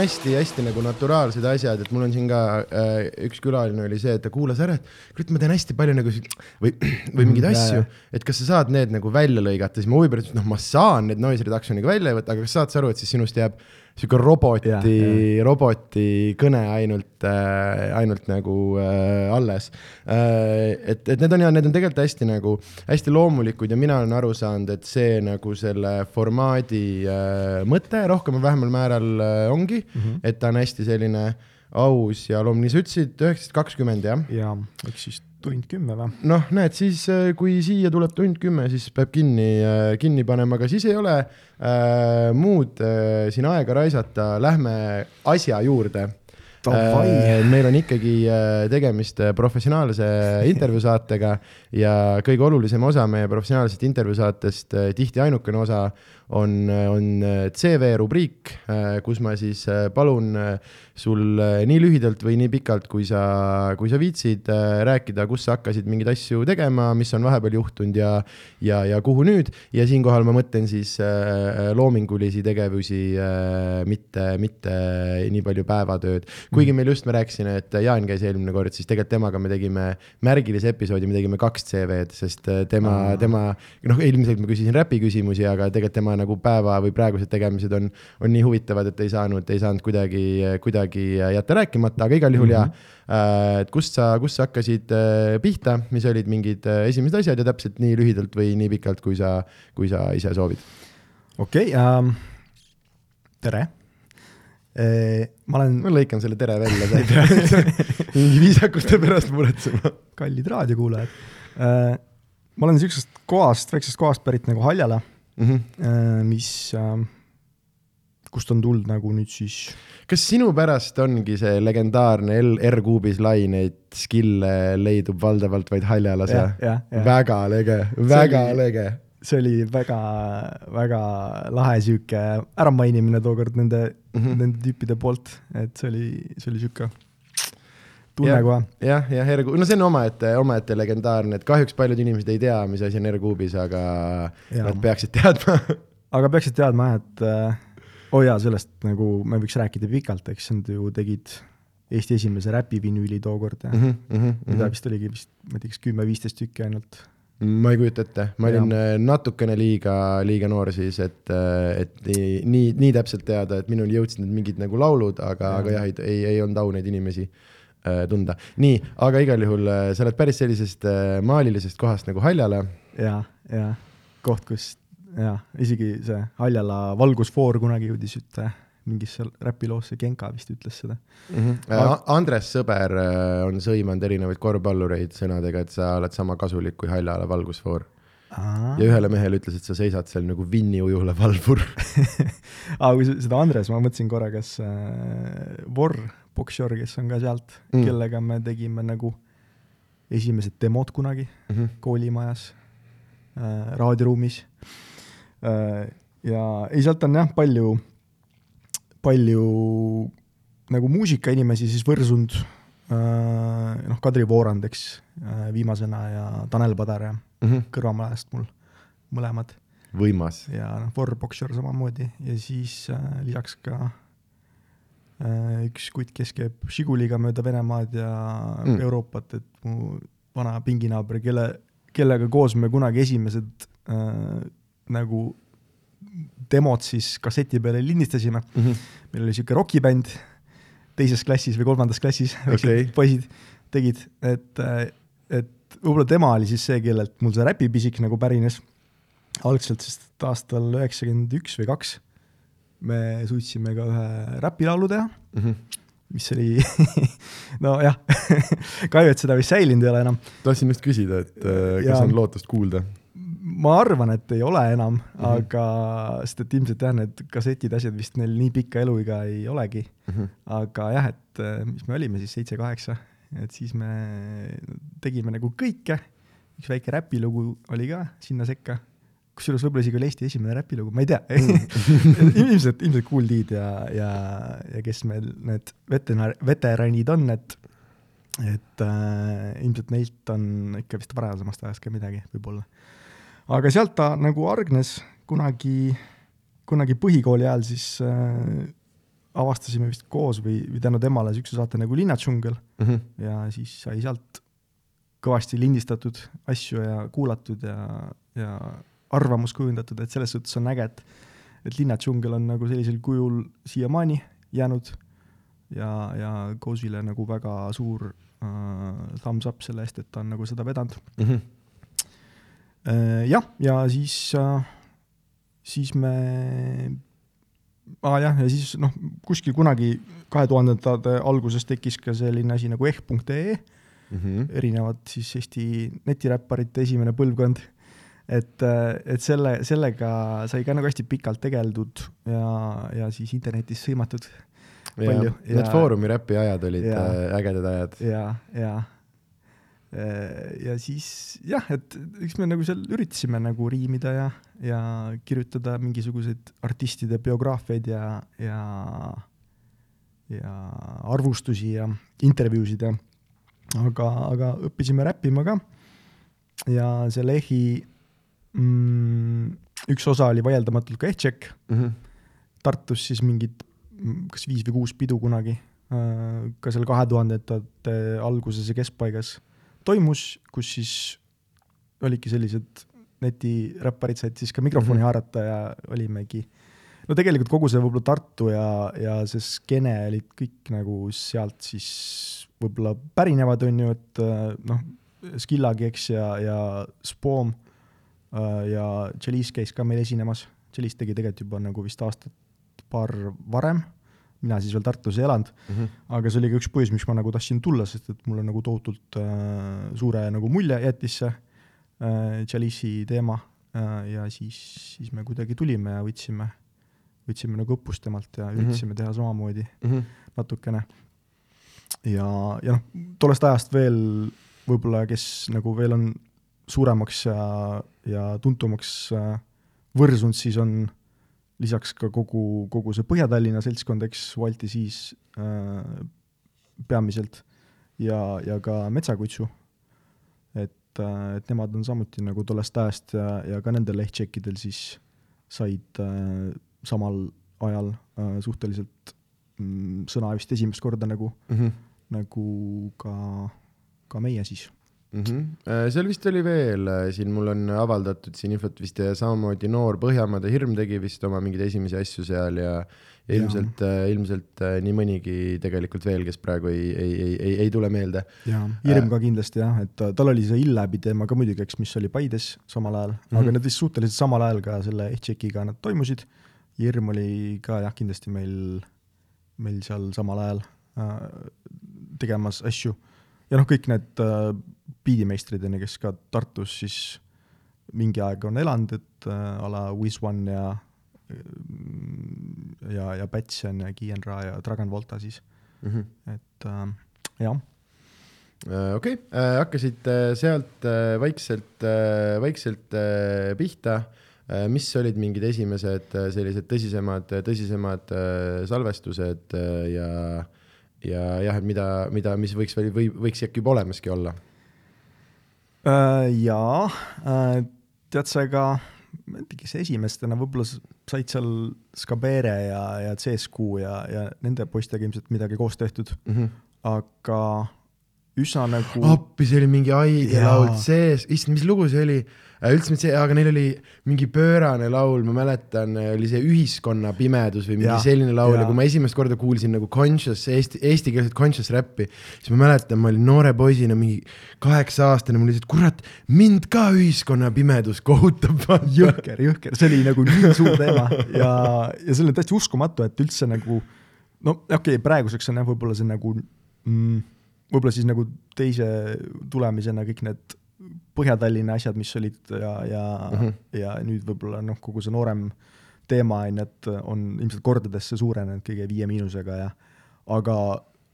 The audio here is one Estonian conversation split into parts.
on hästi-hästi nagu naturaalsed asjad, et mul on siin ka äh, üks külaline oli see, et ta kuulas ära, et kurat, ma teen hästi palju nagu või, või mingeid Mm, asju. et kas sa saad need nagu välja lõigata, siis ma huvi pärast noh, ma saan need noise reduction'iga välja võtta, aga kas saad sa aru, et siis sinust jääb sihuke roboti roboti kõne ainult äh,, ainult nagu äh, alles äh,. et, et need on ja need on tegelikult hästi nagu hästi loomulikud ja mina olen aru saanud, et see nagu selle formaadi äh, mõte rohkem või vähemal määral äh, ongi mm, -hmm. et ta on hästi selline aus ja loomulik, sa ütlesid üheksateist kakskümmend jah? ja eks siis tund kümme või? noh, näed siis, kui siia tuleb tund kümme, siis peab kinni, kinni panema, aga siis ei ole äh, muud äh, siin aega raisata, lähme asja juurde. Davai. meil on ikkagi äh, tegemist äh, professionaalse intervjuusaatega ja kõige olulisem osa meie professionaalsest intervjuusaatest, tihti ainukene osa on, on äh, CV rubriik, kus ma siis palun sul nii lühidalt või nii pikalt, kui sa, kui sa viitsid rääkida, kus sa hakkasid mingeid asju tegema, mis on vahepeal juhtunud ja, ja, ja kuhu nüüd ja siinkohal ma mõtlen siis loomingulisi tegevusi mitte, mitte nii palju päevatööd. kuigi meil just ma rääkisin, et Jaan käis eelmine kord, siis tegelikult temaga me tegime märgilise episoodi, me tegime kaks CV-d, sest äh, tema Aa., tema noh, ilmselt ma küsisin räpi küsimusi, aga tegelikult tema nagu päeva või praegused tegemised on, on nii huvitavad, et ei saanud, ei saanud kuidagi, kuidagi jätta rääkimata, aga igal juhul mm -hmm. ja et kust sa, kust sa hakkasid äh, pihta, mis olid mingid äh, esimesed asjad ja täpselt nii lühidalt või nii pikalt, kui sa, kui sa ise soovid. okei okay, ähm,, tere ma olen ma lõikan selle tere välja, sa ei pea viisakuste pärast muretsema. kallid raadiokuulajad. Ma olen siuksest kohast, väiksest kohast pärit nagu Haljala Mhm. e,, mis äh,, kust on tulnud nagu nüüd siis kas sinu pärast ongi see legendaarne L R-kuubis lai neid skill'e leidub valdavalt vaid Haljalas ja, jah, jah, väga lege, väga oli- lege. see oli väga, väga lahe sihuke äramainimine tookord nende mm. -hmm. nende tüüpide poolt, et see oli, see oli sihuke tunne kohe. jah, jah, R-kuub, no see on omaette, omaette legendaarne, et kahjuks paljud inimesed ei tea, mis asi on R-kuubis, aga Jaa. nad peaksid teadma aga peaksid teadma jah, et äh, oo jaa, sellest nagu me võiks rääkida pikalt, eks nad ju tegid Eesti esimese räpivinüüli tookord ja mm mm. -hmm. -hmm, mida vist oligi vist, ma ei tea, kas kümme-viisteist tükki ainult. ma ei kujuta ette, ma olin Jaa. äh, natukene liiga, liiga noor siis, et, et nii, nii, nii täpselt teada, et minuni jõudsid need mingid nagu laulud, aga aga jah, ei, ei, olnud au neid inimesi äh, tunda. nii, aga igal juhul äh, sa oled päris sellisest äh, maalilisest kohast nagu Haljala ja, ja koht, kus ja isegi see Haljala valgusfoor kunagi jõudis ütte mingisse räpiloosse, Genka vist ütles seda. mm. -hmm. Andres Sõber äh, on sõimanud erinevaid korvpallureid sõnadega, et sa oled sama kasulik kui Haljala valgusfoor ja ühele mehele ütles, et sa seisad seal nagu Vinni ujula valvur. aga kui seda Andres, ma mõtlesin korra, kas äh, Vorr, Boksjor, kes on ka sealt Mm. mm., kellega me tegime nagu esimesed demod kunagi Mhm. koolimajas äh,, raadioruumis äh,. ja ei, sealt on jah, palju, palju nagu muusikainimesi siis võrsunud äh,, noh, Kadri Voorand, eks äh,, viimasena ja Tanel Padar ja Kõrvamajast mul mõlemad võimas. ja noh, Vorr Boksjor samamoodi ja siis äh, lisaks ka üks kutt, kes käib Žiguliga mööda Venemaad ja Mm. mm. Euroopat, et mu vana pinginaaber, kelle, kellega koos me kunagi esimesed äh, nagu demod siis kasseti peale lindistasime. meil oli sihuke rokibänd teises klassis või kolmandas klassis Okei. poisid tegid, et, et võib-olla tema oli siis see, kellelt mul see räpipisik nagu pärines algselt, sest aastal üheksakümmend üks või kaks me suutsime ka ühe räpilaulu teha, mis oli nojah, kahju, et seda vist säilinud ei ole enam. tahtsin just küsida, et äh, kas Jaa. on lootust kuulda? ma arvan, et ei ole enam mm. -hmm. aga sest et ilmselt jah, need kassetid, asjad vist neil nii pikka eluiga ei olegi. aga jah, et äh, mis me olime siis seitse-kaheksa, et siis me tegime nagu kõike, üks väike räpilugu oli ka sinna sekka, kusjuures võib-olla isegi oli Eesti esimene räpilugu, ma ei tea ilmselt, ilmselt Kool D-d ja, ja, ja kes meil need veteran-, veteranid on, et et äh, ilmselt neilt on ikka vist varasemast ajast ka midagi võib-olla. aga sealt ta nagu hargnes kunagi, kunagi põhikooli ajal siis äh, avastasime vist koos või, või tänu temale niisuguse saate nagu Linnadžungel mm. -hmm. ja siis sai sealt kõvasti lindistatud asju ja kuulatud ja, ja arvamus kujundatud, et selles suhtes on äge, et et Linnadžungel on nagu sellisel kujul siiamaani jäänud ja, ja Ghostile nagu väga suur äh, thumbs up selle eest, et ta on nagu seda vedanud Mm -hmm. äh,. jah, ja siis äh,, siis me ah, jah, ja siis noh, kuskil kunagi kahe tuhandendate alguses tekkis ka selline asi nagu ehk.ee Mm -hmm. erinevad siis Eesti netiräpparite esimene põlvkond. Et, et selle, sellega sai ka nagu hästi pikalt tegeldud ja, ja siis internetis sõimatud palju. Need Foorumi räpi ajad olid ja, äh, ägedad ajad. ja, ja. ja siis jah, et eks me nagu seal üritasime nagu riimida ja, ja kirjutada mingisuguseid artistide biograafiaid ja, ja, ja arvustusi ja intervjuusid ja aga, aga õppisime räppima ka. ja selle EHi mm, üks osa oli vaieldamatult ka Ehtšek Mm -hmm. Tartus siis mingid, kas viis või kuus pidu kunagi, ka seal kahe tuhandendate alguses ja keskpaigas toimus, kus siis olidki sellised netiräpparid said siis ka mikrofoni Mhm. haarata ja olimegi, no tegelikult kogu see võib-olla Tartu ja, ja see skeene olid kõik nagu sealt siis võib-olla pärinevad, on ju, et äh, noh, Skillagi, eks, ja, ja Spoom äh, ja Chalice käis ka meil esinemas, Chalice tegi tegelikult juba nagu vist aastat paar varem, mina siis veel Tartus ei elanud, Mm -hmm. aga see oli ka üks põhjus, miks ma nagu tahtsin tulla, sest et mulle nagu tohutult äh, suure nagu mulje jättis see äh, Chalice'i teema äh, ja siis, siis me kuidagi tulime ja võtsime, võtsime nagu õppust temalt ja Mhm. üritasime teha samamoodi Mm -hmm. natukene. ja, ja noh, tollest ajast veel võib-olla, kes nagu veel on suuremaks ja, ja tuntumaks äh, võrsunud, siis on lisaks ka kogu, kogu see Põhja-Tallinna seltskond, eks, Walti siis äh, peamiselt ja, ja ka Metsakutsu. et, äh, et nemad on samuti nagu tollest ajast ja, ja ka nendel ehtšekkidel siis said äh, samal ajal äh, suhteliselt mm, sõna vist esimest korda nagu, Mm -hmm. nagu ka, ka meie siis. Mm -hmm. seal vist oli veel, siin mul on avaldatud siin infot vist ja samamoodi noor Põhjamaade Hirm tegi vist oma mingeid esimesi asju seal ja, ilmselt, ilmselt äh, nii mõnigi tegelikult veel, kes praegu ei, ei, ei, ei, ei tule meelde. jaa, Hirm ka kindlasti jah, et ta- tal oli see Illebi teema ka muidugi, eks, mis oli Paides samal ajal mm, -hmm. aga need vist suhteliselt samal ajal ka selle Ehtšekiga nad toimusid. Hirm oli ka jah, kindlasti meil, meil seal samal ajal äh, tegemas asju. ja noh, kõik need äh, biidimeistrid, on ju, kes ka Tartus siis mingi aeg on elanud, et äh, a la Wiz One ja ja, ja Päts on ja Kiienra ja Dragon Volta siis, mm. -hmm. et äh, jah okei okay., hakkasid äh, sealt äh, vaikselt, vaikselt äh, pihta. mis olid mingid esimesed äh, sellised tõsisemad, tõsisemad äh, salvestused äh, ja, ja jah, et mida, mida, mis võiks veel või võiks äkki juba olemaski olla Äh, jaa äh,, tead sa ka, ma ei tea, kes esimestena võib-olla said seal Skabere ja, ja CSQ ja, ja nende poistega ilmselt midagi koos tehtud, mm? -hmm. aga üsna nagu appi, see oli mingi Jaa. laul sees, issand, mis lugu see oli? üldse mitte see, aga neil oli mingi pöörane laul, ma mäletan, oli see Ühiskonna pimedus või mingi Jaa, selline laul ja jaa. kui ma esimest korda kuulsin nagu conscious eesti, eestikeelset conscious räppi, siis ma mäletan, ma olin noore poisina, mingi kaheksa aastane, mul lihtsalt kurat, mind ka Ühiskonna pimedus kohutab. jõhker, jõhker, see oli nagu nii suur teema ja, ja see oli täiesti uskumatu, et üldse nagu no okei okay,, praeguseks on jah, võib-olla see nagu mm, võib-olla siis nagu teise tulemisena kõik need Põhja-Tallinna asjad, mis olid ja, ja mm. -hmm. ja nüüd võib-olla noh, kogu see noorem teema on ju, et on ilmselt kordadesse suurenenud kõige Viie Miinusega ja aga,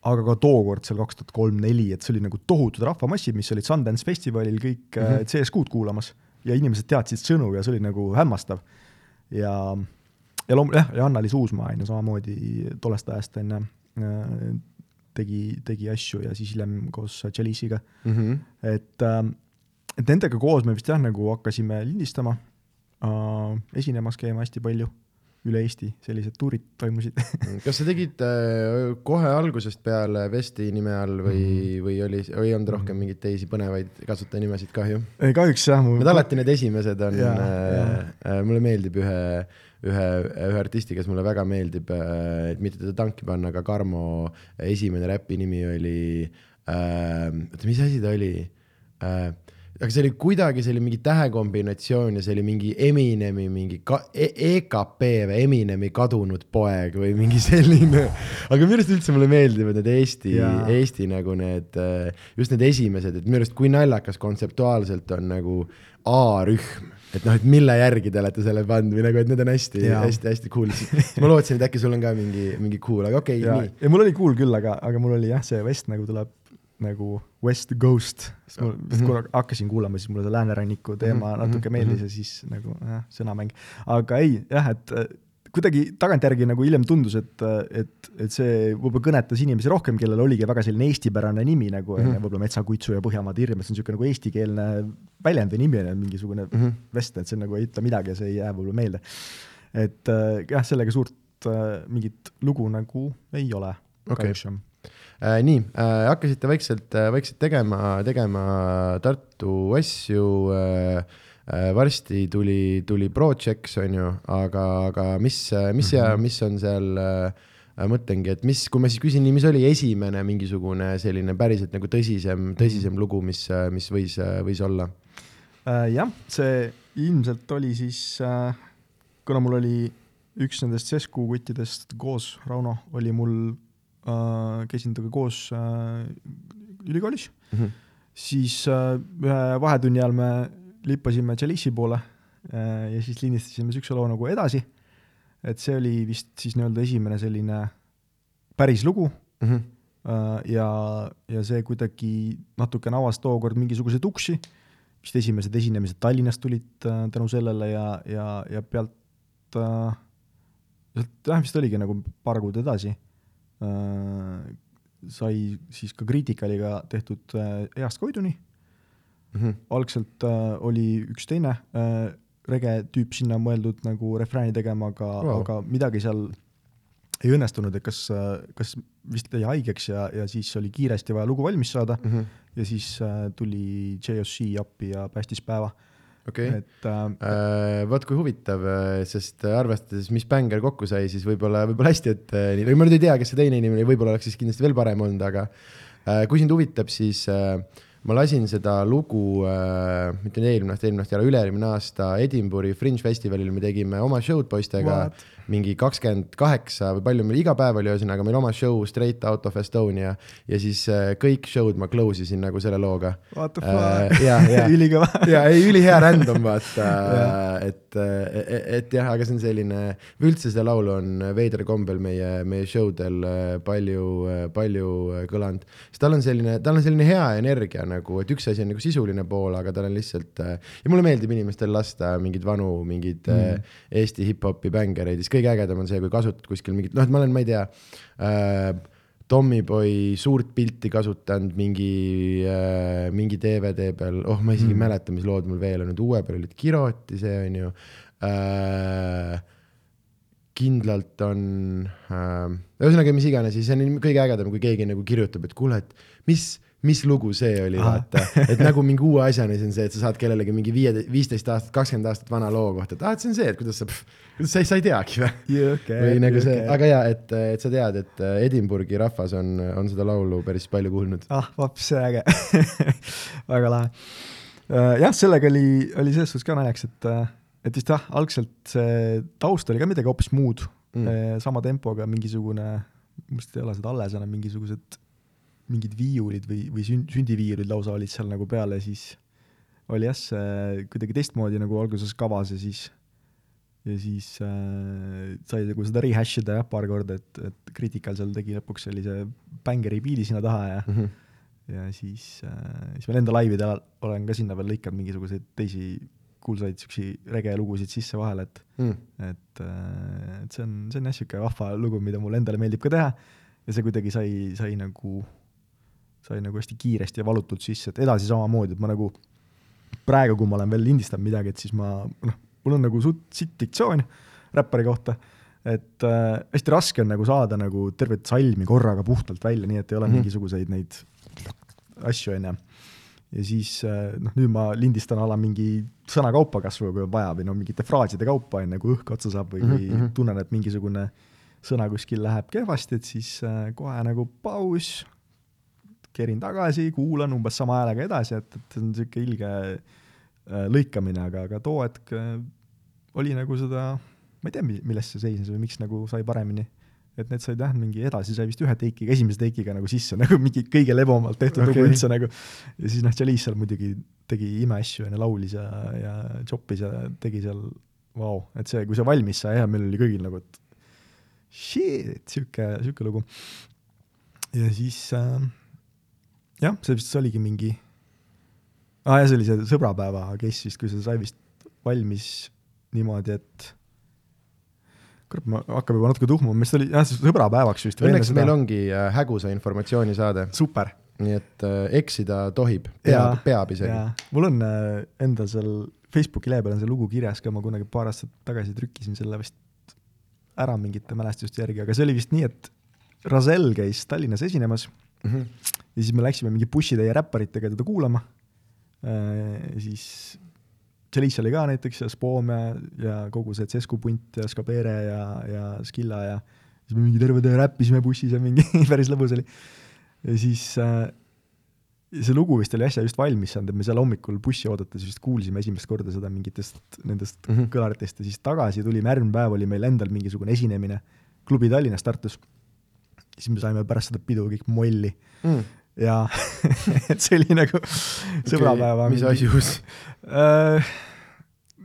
aga ka tookord seal kaks tuhat kolm-neli, et see oli nagu tohutud rahvamassid, mis olid Sundance festivalil kõik mm Mhm. -hmm. CS6-d kuulamas ja inimesed teadsid sõnu ja see oli nagu hämmastav. ja, ja loom-, jah, ja Anna-Liis Uusmaa on ju samamoodi tollest ajast on ju, tegi, tegi asju ja siis hiljem koos Chalice'iga, mm. -hmm. et äh, et nendega koos me vist jah, nagu hakkasime lindistama äh,, esinemas käima hästi palju üle Eesti sellised tuurid toimusid kas sa tegid äh, kohe algusest peale Vesti nime all või mm, -hmm. või oli, või ei olnud rohkem mingeid teisi põnevaid kasutajanimesid kahju? kahjuks jah. Need alati need esimesed on, äh, äh, mulle meeldib ühe, ühe, ühe artisti, kes mulle väga meeldib äh,, et mitte teda tanki panna, aga Karmo esimene räpi nimi oli äh,, oota, mis asi ta oli äh,? aga see oli kuidagi, see oli mingi tähekombinatsioon ja see oli mingi Eminemi mingi ka, e EKP või Eminemi kadunud poeg või mingi selline. aga minu arust üldse mulle meeldivad need Eesti, Eesti nagu need, just need esimesed, et minu arust kui naljakas kontseptuaalselt on nagu A-rühm et noh, et mille järgi te olete selle pannud või nagu, et need on hästi-hästi-hästi cool. ma lootsin, et äkki sul on ka mingi, mingi cool, aga okei okay,, nii. ja mul oli cool küll, aga, aga mul oli jah, see vest nagu tuleb nagu West Ghost, sest ma mm -hmm. kuna hakkasin kuulama, siis mulle see lääneranniku teema mm -hmm. natuke meeldis mm -hmm. ja siis nagu jah, sõnamäng. aga ei, jah, et kuidagi tagantjärgi nagu hiljem tundus, et, et, et see võib-olla kõnetas inimesi rohkem, kellel oligi väga selline eestipärane nimi nagu mm -hmm. võib-olla Metsakutsu ja Põhjamaade hirm, et see on niisugune nagu eestikeelne väljend või nimi, mingisugune mm -hmm. vest, et see nagu ei ütle midagi ja see ei jää võib-olla meelde. et äh, jah, sellega suurt äh, mingit lugu nagu ei ole okay. äh,. nii äh,, hakkasite vaikselt, äh, vaikselt tegema, tegema Tartu asju äh,. Varsti tuli, tuli Projects on ju, aga, aga mis, mis ja mhm. mis on seal äh, mõtlengi, et mis, kui ma siis küsin, mis oli esimene mingisugune selline päriselt nagu tõsisem, tõsisem mhm. lugu, mis, mis võis, võis olla äh,? jah, see ilmselt oli siis äh,, kuna mul oli üks nendest Sesku kuttidest koos, Rauno, oli mul äh, käisin temaga koos äh, ülikoolis mm, -hmm. siis äh, ühe vahetunni ajal me lippasime Chalice'i poole äh, ja siis lindistasime niisuguse loo nagu Edasi, et see oli vist siis nii-öelda esimene selline päris lugu. Mm, -hmm. ja, ja see kuidagi natukene avas tookord mingisuguseid uksi, vist esimesed esinemised Tallinnast tulid äh, tänu sellele ja, ja, ja pealt sealt jah, vist oligi nagu paar kuud edasi. Sai siis ka Criticaliga tehtud äh, East Koiduni mm. -hmm. algselt äh, oli üks teine rege tüüp sinna mõeldud nagu refrääni tegema, aga wow., aga midagi seal ei õnnestunud, et kas, kas vist jäi haigeks ja, ja siis oli kiiresti vaja lugu valmis saada mm -hmm. ja siis tuli JOC appi ja päästis päeva okei okay., et äh, äh, vot kui huvitav, äh, sest arvestades, mis bänger kokku sai, siis võib-olla, võib-olla hästi, et äh, ma nüüd ei tea, kes see teine inimene, võib-olla oleks siis kindlasti veel parem olnud, aga äh, kui sind huvitab, siis äh, ma lasin seda lugu äh,, mitte eelmine aasta, eelmine aasta, üle-eelmine aasta Edinburghi Fringe festivalil me tegime oma show'd poistega What? Mingi kakskümmend kaheksa või palju meil iga päev oli, ühesõnaga meil oma show Straight Out of Estonia ja siis äh, kõik show'd ma close isin nagu selle looga. What the fuck äh,, ja, ja, ülikõva. ja ei, ülihea random vaata et, et, et jah, aga see on selline, üldse seda laulu on veidral kombel meie, meie show del äh, palju, palju kõlanud. sest tal on selline, tal on selline hea energia nagu, et üks asi on nagu sisuline pool, aga tal on lihtsalt äh, ja mulle meeldib inimestel lasta mingeid vanu, mingeid mm. Eesti hip-hopi bängereid, siis kõige ägedam on see, kui kasutad kuskil mingit, noh, et ma olen, ma ei tea äh,, Tommyboy suurt pilti kasutanud mingi äh,, mingi DVD peal, oh, ma isegi ei mm. mäleta, mis lood mul veel on, nüüd uue peal olid Kiroti, see on ju äh,. kindlalt on äh,, ühesõnaga mis iganes, siis see on kõige ägedam, kui keegi nagu kirjutab, et kuule, et mis mis lugu see oli, vaata, et nagu mingi uue asjani, see on see, et sa saad kellelegi mingi viie, viisteist aastat, kakskümmend aastat vana loo kohta, et aa ah,, et see on see, et kuidas sa, kuidas sa, sa ei teagi või okay,? või nagu see okay., aga jaa, et, et sa tead, et äh, Edinburghi rahvas on, on seda laulu päris palju kuulnud. ah, vaps, see äge väga lahe. Äh, jah, sellega oli, oli selles suhtes ka naljakas, et, äh, et vist jah, algselt see taust oli ka midagi hoopis muud mm., sama tempoga mingisugune, minu arust ei ole seda alles enam, mingisugused mingid viiulid või, või sünd, sündiviiulid lausa olid seal nagu peal ja siis oli jah, see kuidagi teistmoodi nagu alguses kavas ja siis, ja siis äh, sai nagu seda rehash ida jah, paar korda, et, et Critical seal tegi lõpuks sellise bängeri biidi sinna taha ja mm, -hmm. ja siis äh,, siis veel enda laividel olen ka sinna veel lõikanud mingisuguseid teisi kuulsaid siukseid rege lugusid sisse vahele, et mm., et, äh, et see on, see on jah, sihuke vahva lugu, mida mulle endale meeldib ka teha ja see kuidagi sai, sai nagu sai nagu hästi kiiresti ja valutult sisse, et edasi samamoodi, et ma nagu praegu, kui ma olen veel lindistanud midagi, et siis ma noh, mul on nagu suht sitt diktsioon, räppari kohta, et äh, hästi raske on nagu saada nagu tervet salmi korraga puhtalt välja, nii et ei ole mm -hmm. mingisuguseid neid asju, on ju. ja siis äh, noh, nüüd ma lindistan ala mingi sõna kaupa kas või kui on vaja või no mingite fraaside kaupa, on ju, kui õhk otsa saab või mm, -hmm. tunnen, et mingisugune sõna kuskil läheb kehvasti, et siis äh, kohe nagu paus, kerin tagasi, kuulan umbes sama häälega edasi, et, et see on niisugune ilge äh, lõikamine, aga, aga too hetk äh, oli nagu seda, ma ei tea, milles see seisnes või miks nagu sai paremini. et need said jah, mingi edasi sai vist ühe teikiga, esimese teikiga nagu sisse, nagu mingi kõige lebamalt tehtud okay. lugu üldse nagu. ja siis noh, Chalice seal muidugi tegi imeasju, ju, laulis ja, ja joppis ja tegi seal, vau, et see, kui see valmis sai, jah, meil oli kõigil nagu, et shit, sihuke, sihuke lugu. ja siis äh, jah, see vist oligi mingi ah,, see oli see sõbrapäeva case vist, kui see sai vist valmis niimoodi, et kurat, ma hakkab juba natuke tuhmuma, mis oli, jah, sõbrapäevaks vist. õnneks meil ongi äh, hägusa informatsiooni saade. super. nii et äh, eksida tohib, peab, peab isegi. mul on äh, endal seal Facebooki lehe peal on see lugu kirjas ka, ma kunagi paar aastat tagasi trükkisin selle vist ära mingite mälestuste järgi, aga see oli vist nii, et Razel käis Tallinnas esinemas mm -hmm. Ja siis me läksime mingi bussitäie räpparitega teda kuulama äh,, siis Chalice oli ka näiteks ja Spoom ja, ja kogu see Cescu punt ja Skabere ja, ja Skilla ja siis me mingi terve töö räppisime bussis ja mingi päris lõbus oli. ja siis äh, see lugu vist oli äsja just valmis saanud, et me seal hommikul bussi oodates vist kuulsime esimest korda seda mingitest nendest mm -hmm. kõlaritest ja siis tagasi tulime, järgmine päev oli meil endal mingisugune esinemine klubi Tallinnas, Tartus. siis me saime pärast seda pidu kõik molli mm ja et see oli nagu sõbrapäeva okay, mis asjus äh,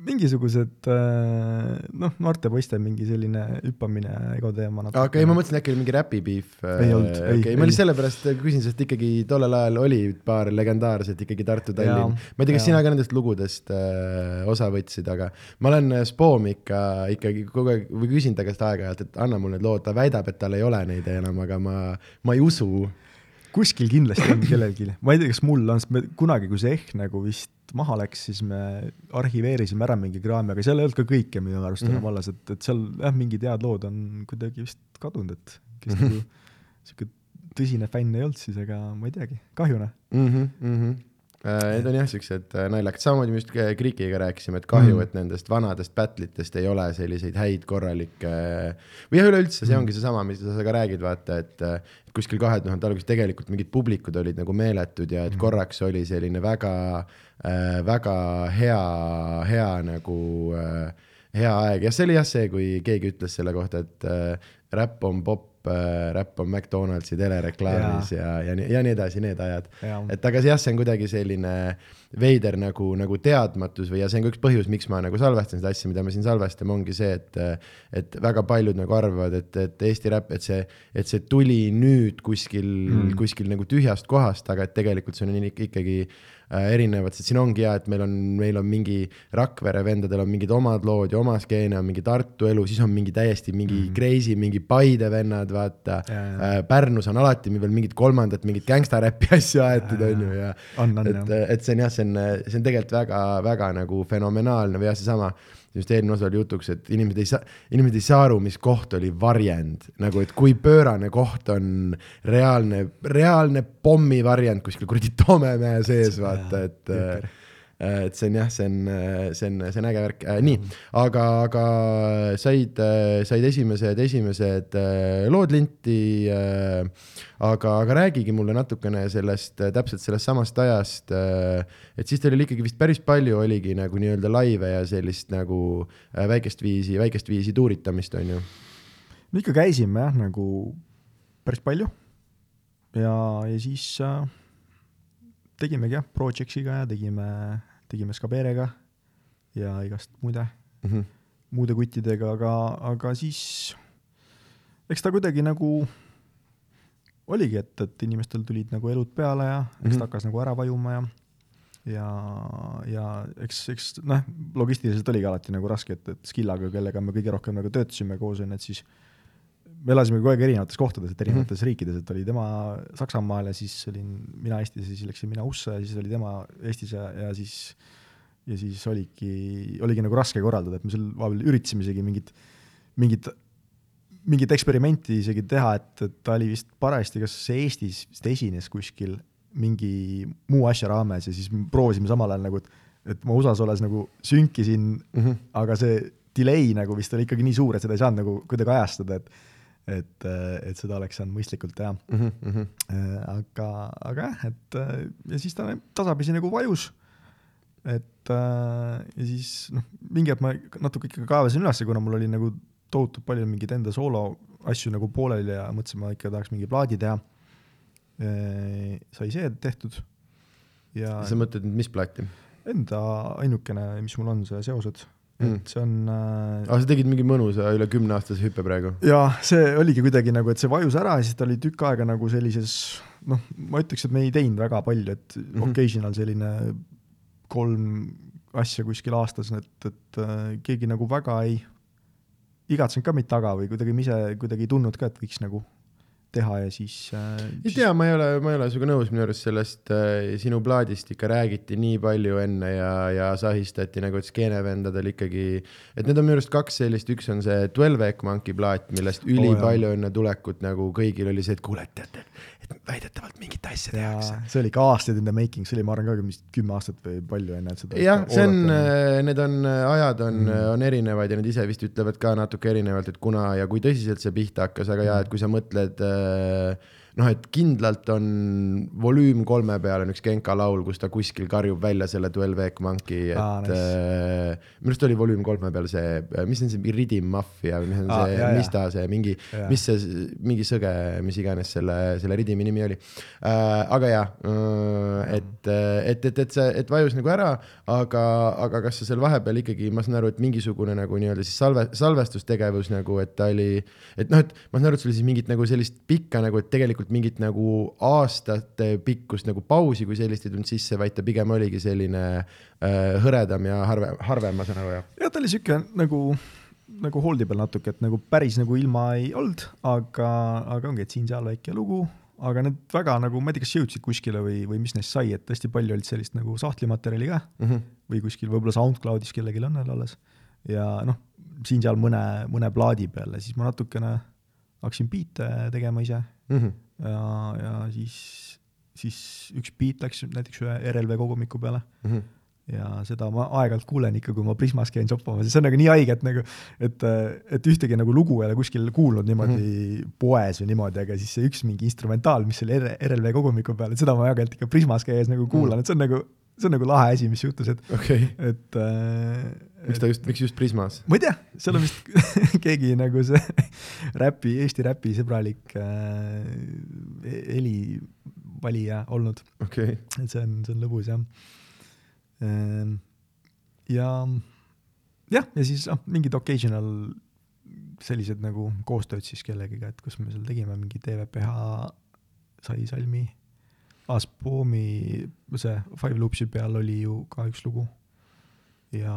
mingisugused äh, noh, noorte poiste mingi selline hüppamine ego teema okei okay,, ma mõtlesin äkki oli mingi räpipiif. ei olnud, ei okay,. ma lihtsalt sellepärast küsin, sest ikkagi tollel ajal oli paar legendaarset ikkagi Tartu-Tallinn. ma ei tea, kas sina ka nendest lugudest äh, osa võtsid, aga ma olen äh, Spoom ikka ikkagi kogu aeg või küsin ta käest aeg-ajalt, et anna mulle need lood, ta väidab, et tal ei ole neid enam, aga ma, ma ei usu kuskil kindlasti on kellelgi, ma ei tea, kas mul on, sest me kunagi, kui see ehk nagu vist maha läks, siis me arhiveerisime ära mingi kraami, aga seal ei olnud ka kõike minu arust enam mm -hmm. alles, et, et seal jah, mingid head lood on kuidagi vist kadunud, et kes nagu sihuke tõsine fänn ei olnud siis, ega ma ei teagi, kahju noh mm -hmm,. Mm -hmm. Äh, need on jah, siuksed äh, naljakad, samamoodi me just Krikiga rääkisime, et kahju mm., et nendest vanadest battle'itest ei ole selliseid häid korralikke või jah, üleüldse see mm. ongi seesama, mida sa ka räägid, vaata, et kuskil kahe tuhande alguses tegelikult mingid publikud olid nagu meeletud ja et mm. korraks oli selline väga äh,, väga hea, hea nagu äh, hea aeg, jah, see oli jah see, kui keegi ütles selle kohta, et äh, räpp on popp äh,, räpp on McDonaldsi telereklaamis ja, ja, ja, ja nii edasi, need ajad. et aga jah, see on kuidagi selline veider nagu, nagu teadmatus või ja see on ka üks põhjus, miks ma nagu salvestan seda asja, mida me siin salvestame, ongi see, et et väga paljud nagu arvavad, et, et Eesti räpp, et see, et see tuli nüüd kuskil mm., kuskil nagu tühjast kohast, aga et tegelikult see on ikkagi Äh, erinevad, sest siin ongi hea, et meil on, meil on mingi Rakvere vendadel on mingid omad lood ja oma skeene, on mingi Tartu elu, siis on mingi täiesti mingi mm -hmm. crazy, mingi Paide vennad, vaata. Äh, Pärnus on alati veel mingit kolmandat, mingit gängstaräppi asju aetud, on ju, ja. et, et see on jah, see on, see on tegelikult väga-väga nagu fenomenaalne või jah, seesama just eelmine osa oli jutuks, et inimesed ei saa, inimesed ei saa aru, mis koht oli varjend, nagu et kui pöörane koht on reaalne, reaalne pommivarjend kuskil kuradi Tomemäe sees, vaata, et et see on jah, see on, see on, see on äge värk äh,. nii, aga, aga said, said esimesed, esimesed äh, lood linti äh, aga, aga räägigi mulle natukene sellest, täpselt sellest samast ajast. et siis teil oli ikkagi vist päris palju oligi nagu nii-öelda laive ja sellist nagu äh, väikest viisi, väikest viisi tuuritamist, on ju? me ikka käisime jah, nagu päris palju. ja, ja siis äh, tegimegi jah, Projectsiga ja tegime, tegime Skaberega ja igast muide mm, -hmm. muude kuttidega, aga, aga siis eks ta kuidagi nagu oligi, et, et inimestel tulid nagu elud peale ja eks mm -hmm. ta hakkas nagu ära vajuma ja ja, ja eks, eks noh, logistiliselt oligi alati nagu raske, et, et Skillaga, kellega me kõige rohkem nagu töötasime koos, on ju, et siis me elasime kogu aeg erinevates kohtades, et erinevates mm -hmm. riikides, et oli tema Saksamaal ja siis olin mina Eestis ja siis läksin mina USA ja siis oli tema Eestis ja, ja siis ja siis oligi, oligi nagu raske korraldada, et me seal vahepeal üritasime isegi mingit mingit, mingit eksperimenti isegi teha, et, et ta oli vist parajasti kas Eestis vist esines kuskil mingi muu asja raames ja siis me proovisime samal ajal nagu, et, et ma USA-s olles nagu sünkisin mm, -hmm. aga see delay nagu vist oli ikkagi nii suur, et seda ei saanud nagu kuidagi ajastada, et et, et seda oleks saanud mõistlikult teha mm. -hmm. aga, aga jah, et ja siis ta tasapisi nagu vajus. et ja siis noh, mingi hetk ma natuke ikkagi kaevasin ülesse, kuna mul oli nagu tohutult palju mingeid enda soolo asju nagu pooleli ja mõtlesin, ma ikka tahaks mingi plaadi teha. sai see tehtud. ja sa mõtled nüüd, mis plaati? Enda ainukene, mis mul on, see Seosed. Et see on äh.... aga sa tegid mingi mõnusa üle kümneaastase hüppe praegu? jaa, see oligi kuidagi nagu, et see vajus ära ja siis ta oli tükk aega nagu sellises noh, ma ütleks, et me ei teinud väga palju, et mm -hmm. occasional selline kolm asja kuskil aastas, et, et äh, keegi nagu väga ei igatsenud ka meid taga või kuidagi me ise kuidagi ei tundnud ka, et võiks nagu teha ja siis äh,. ei tea, ma ei ole, ma ei ole sinuga nõus, minu arust sellest äh, sinu plaadist ikka räägiti nii palju enne ja, ja sahistati nagu, et skeenevendadel ikkagi, et need on minu arust kaks sellist, üks on see Twelve Egg Monkey plaat, millest ülipalju oh, enne tulekut nagu kõigil oli see, et kuule, teate, et väidetavalt mingit asja tehakse. see oli ikka aastaid in the making, see oli, ma arvan ka vist kümme aastat või palju enne, seda. jah, see on, äh, need on, äh, ajad on mm., on erinevad ja nad ise vist ütlevad ka natuke erinevalt, et kuna ja kui tõsiselt see pihta hakkas, aga mm. ja, et kui sa mõtled äh, uh, noh, et kindlalt on volüüm kolme peal on üks Genka laul, kus ta kuskil karjub välja selle Twelve Egg Monkey, et ah, nice. äh, minu arust oli volüüm kolme peal see, mis on see Ridim Mafia või mis on ah, see, mis ta see mingi, mis see, mingi sõge, mis iganes selle, selle Ridimi nimi oli äh,. aga jaa äh,, et, et, et, et see, et vajus nagu ära, aga, aga kas sa seal vahepeal ikkagi, ma saan aru, et mingisugune nagu nii-öelda siis salve, salvestustegevus nagu, et ta oli, et noh, et ma saan aru, et sul oli siis mingit nagu sellist pikka nagu, et tegelikult mingit nagu aastate pikkust nagu pausi kui sellist ei tulnud sisse, vaid ta pigem oligi selline äh, hõredam ja harvem, harvem, ma saan aru, jah? jah, ta oli sihuke nagu, nagu holdi peal natuke, et nagu päris nagu ilma ei olnud, aga, aga ongi, et siin-seal väike lugu, aga need väga nagu, ma ei tea, kas jõudsid kuskile või, või mis neist sai, et hästi palju olid sellist nagu sahtlimaterjali ka mm -hmm. või kuskil võib-olla SoundCloudis kellelgi on veel alles. ja noh, siin-seal mõne, mõne plaadi peal ja siis ma natukene hakkasin biite tegema ise mm. -hmm ja, ja siis, siis üks beat läks näiteks ühe RLV kogumiku peale mm. -hmm ja seda ma aeg-ajalt kuulen ikka, kui ma Prismas käin shoppamas ja see on nagu nii haige, et nagu, et, et ühtegi nagu lugu ei ole kuskil kuulnud niimoodi mm -hmm. poes või niimoodi, aga siis see üks mingi instrumentaal, mis oli RLV kogumiku peal, et seda ma aeg-ajalt ikka Prismas käies nagu kuulan mm, -hmm. et see on nagu, see on nagu lahe asi, mis juhtus, et okay., et äh, miks ta just, miks just Prismas? ma ei tea, seal on vist keegi nagu see räpi, Eesti räpi sõbralik äh, helivalija olnud okay.. et see on, see on lõbus jah ähm,. ja jah, ja siis noh, mingid occasional sellised nagu koostööd siis kellegiga, et kus me seal tegime mingi TVPH sai salmi. Aspoomi, see Five Loopsi peal oli ju ka üks lugu ja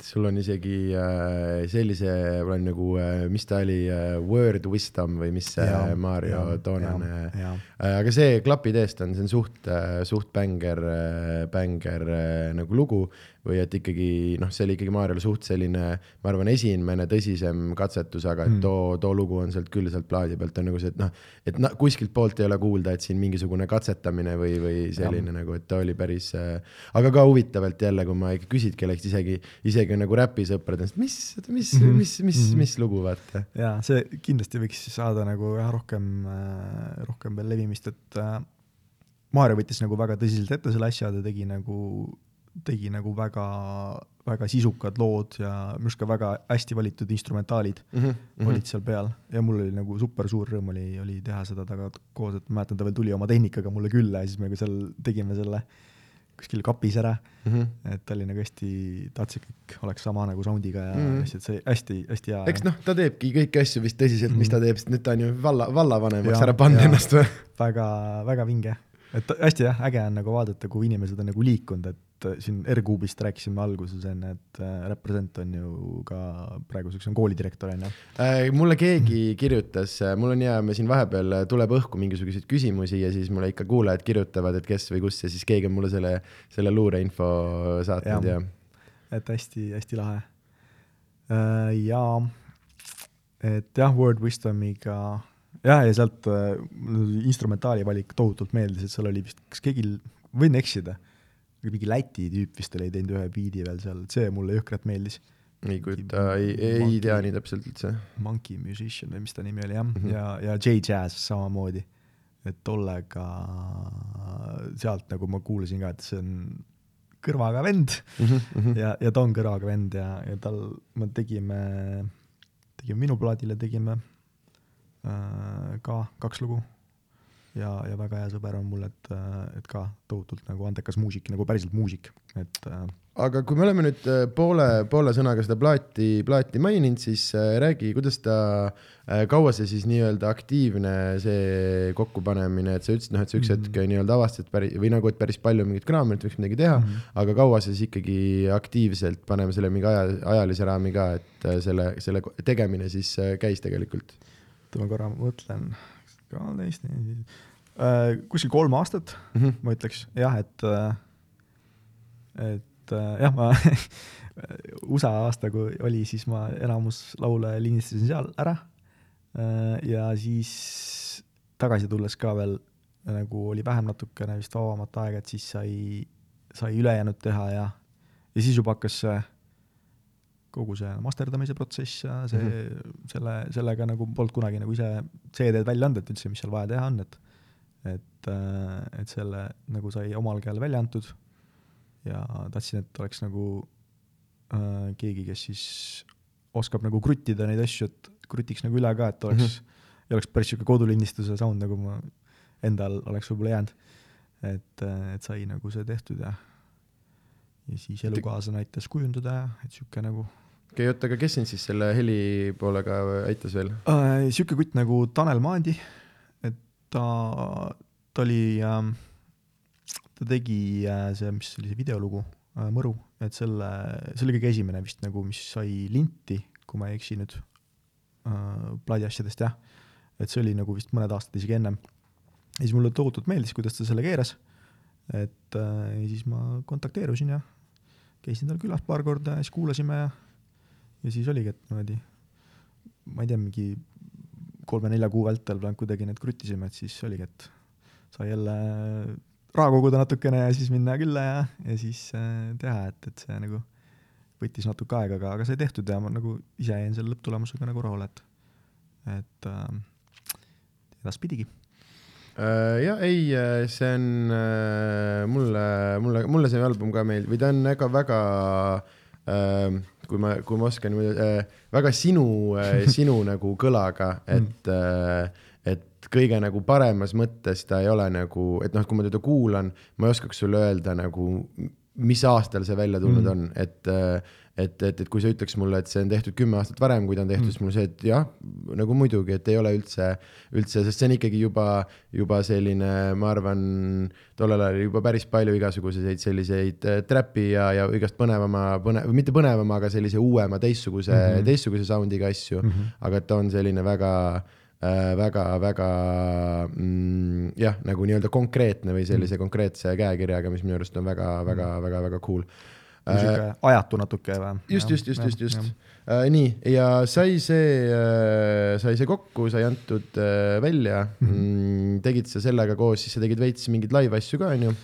sul on isegi äh, sellise, mul on nagu äh,, mis ta oli äh,, Word Wisdom või mis see ja, Mario ja, toonane, äh, aga see klapid eest on, see on suht äh,, suht bänger äh,, bänger äh, nagu lugu või et ikkagi noh, see oli ikkagi Mariole suht selline, ma arvan, esimene tõsisem katsetus, aga et mm. too, too lugu on sealt küll sealt plaadi pealt on nagu see, et noh, et noh, kuskilt poolt ei ole kuulda, et siin mingisugune katsetamine või, või selline ja. nagu, et ta oli päris äh,, aga ka huvitavalt jälle, kui ma ikka küsid kellelgi isegi, isegi nagu räpisõpradest, mis, mis mm, -hmm. mis, mis mm, -hmm. mis lugu vaata. ja see kindlasti võiks saada nagu jah, rohkem äh,, rohkem veel levimist, et äh, Maarja võttis nagu väga tõsiselt ette selle asja, ta tegi nagu tegi nagu väga, väga sisukad lood ja minu arust ka väga hästi valitud instrumentaalid mm -hmm. olid seal peal ja mul oli nagu super suur rõõm oli, oli teha seda temaga koos, et ma mäletan, ta veel tuli oma tehnikaga mulle külla ja siis me seal tegime selle kuskil kapis ära mm. -hmm. et ta oli nagu hästi, tahtis, et kõik oleks sama nagu sound'iga ja mm -hmm. et see hästi-hästi hea. eks noh, ta teebki kõiki asju vist tõsiselt mm, -hmm. mis ta teeb, sest nüüd ta on ju valla, vallavanemaks ära pannud ennast või? väga, väga vinge et hästi jah, äge on nagu vaadata, kui inimesed on nagu liikunud, et et äh, siin R-Kuubist rääkisime alguses enne, et äh, Represent on ju ka praeguseks on koolidirektor, on ju äh,? mulle keegi kirjutas, äh, mul on hea, me siin vahepeal tuleb õhku mingisuguseid küsimusi ja siis mulle ikka kuulajad kirjutavad, et kes või kus ja siis keegi on mulle selle, selle luureinfo saatnud ja, ja.. et hästi-hästi lahe äh,. ja et jah, Word Wisdomiga jah, ja sealt äh, instrumentaali valik tohutult meeldis, et seal oli vist, kas keegi, võin eksida, mingi Läti tüüp vist oli teinud ühe biidi veel seal, see mulle jõhkralt meeldis. ei kujuta, ei, ei tea nii täpselt üldse. Monkey Musician või mis ta nimi oli jah mm. -hmm. ja, ja J-Jazz samamoodi. et tollega, sealt nagu ma kuulasin ka, et see on kõrvaga vend Mhm, ja, ja ta on kõrvaga vend ja, ja tal, me tegime, tegime minu plaadile, tegime äh, ka kaks lugu. Ja, ja väga hea sõber on mul, et, et ka tohutult nagu andekas muusik, nagu päriselt muusik, et äh, aga kui me oleme nüüd äh, poole, poole sõnaga seda plaati, plaati maininud, siis äh, räägi, kuidas ta, kaua see siis nii-öelda aktiivne see kokkupanemine, et sa ütlesid, noh, et sa üks Mhm. hetk nii-öelda avastasid päris või nagu, et päris palju mingit kraami, et võiks midagi teha mm, Mhm. -hmm. aga kaua siis ikkagi aktiivselt, paneme selle mingi aja, ajalise raami ka, et äh, selle, selle tegemine siis äh, käis tegelikult? oota ma korra mõtlen, kaheteist, äh, kuskil kolm aastat mm. -hmm. ma ütleks jah, et, et äh, jah, ma USA aasta, kui oli, siis ma enamus laule lindistasin seal ära. ja siis tagasi tulles ka veel nagu oli vähem natukene vist vabamat aega, et siis sai, sai ülejäänud teha ja, ja siis juba hakkas see kogu see masterdamise protsess ja see mm, -hmm. selle, sellega nagu polnud kunagi nagu ise CD-d välja andnud, et üldse, mis seal vaja teha on, et et, et selle nagu sai omal käel välja antud ja tahtsin, et oleks nagu äh, keegi, kes siis oskab nagu kruttida neid asju, et krutiks nagu üle ka, et oleks mm, -hmm. ei oleks päris niisugune kodulindistuse sound, nagu ma endal oleks võib-olla jäänud. et, et sai nagu see tehtud ja ja siis elukaaslane aitas kujundada ja et niisugune nagu okei oota, aga kes sind siis selle heli poolega aitas veel äh,? niisugune kutt nagu Tanel Maandi, et ta, ta oli äh,, ta tegi äh, see, mis oli see videolugu äh,, Mõru, et selle, see oli kõige esimene vist nagu, mis sai linti, kui ma ei eksi nüüd äh,, plaadiasjadest jah. et see oli nagu vist mõned aastad isegi ennem. ja siis mulle tohutult meeldis, kuidas ta selle keeras. et äh, ja siis ma kontakteerusin ja käisin tal külas paar korda ja siis kuulasime ja ja siis oligi, et niimoodi, ma ei tea, mingi kolme-nelja kuu vältel kuidagi need kruttisime, et siis oligi, et sai jälle raha koguda natukene ja siis minna külla ja, ja siis äh, teha, et, et see nagu võttis natuke aega, aga, aga sai tehtud ja ma nagu ise jäin selle lõpptulemusega nagu rahule, et, et äh, edaspidigi uh,. jah, ei, see on mulle, mulle, mulle see album ka meeldib või ta on väga, väga uh, kui ma, kui ma oskan äh,, väga sinu äh,, sinu nagu kõlaga, et äh, et kõige nagu paremas mõttes ta ei ole nagu, et noh, kui ma teda kuulan, ma ei oskaks sulle öelda nagu, mis aastal see välja tulnud mm. on, et et, et, et kui sa ütleks mulle, et see on tehtud kümme aastat varem, kui ta on tehtud mm., siis mul see, et jah, nagu muidugi, et ei ole üldse, üldse, sest see on ikkagi juba, juba selline, ma arvan, tollel ajal oli juba päris palju igasuguseid selliseid äh, trapi ja, ja igast põnevama, põne-, mitte põnevama, aga sellise uuema, teistsuguse mm, -hmm. teistsuguse sound'iga asju mm, -hmm. aga et ta on selline väga äh, väga, väga mm, jah, nagu nii-öelda konkreetne või sellise mm. konkreetse käekirjaga, mis minu arust on väga, väga, väga, väga cool niisugune äh, ajatu natuke või? just, just, just, just, just. Äh, nii, ja sai see äh,, sai see kokku, sai antud äh, välja mm, -hmm. tegid sa sellega koos, siis sa tegid veits mingeid live asju ka, onju?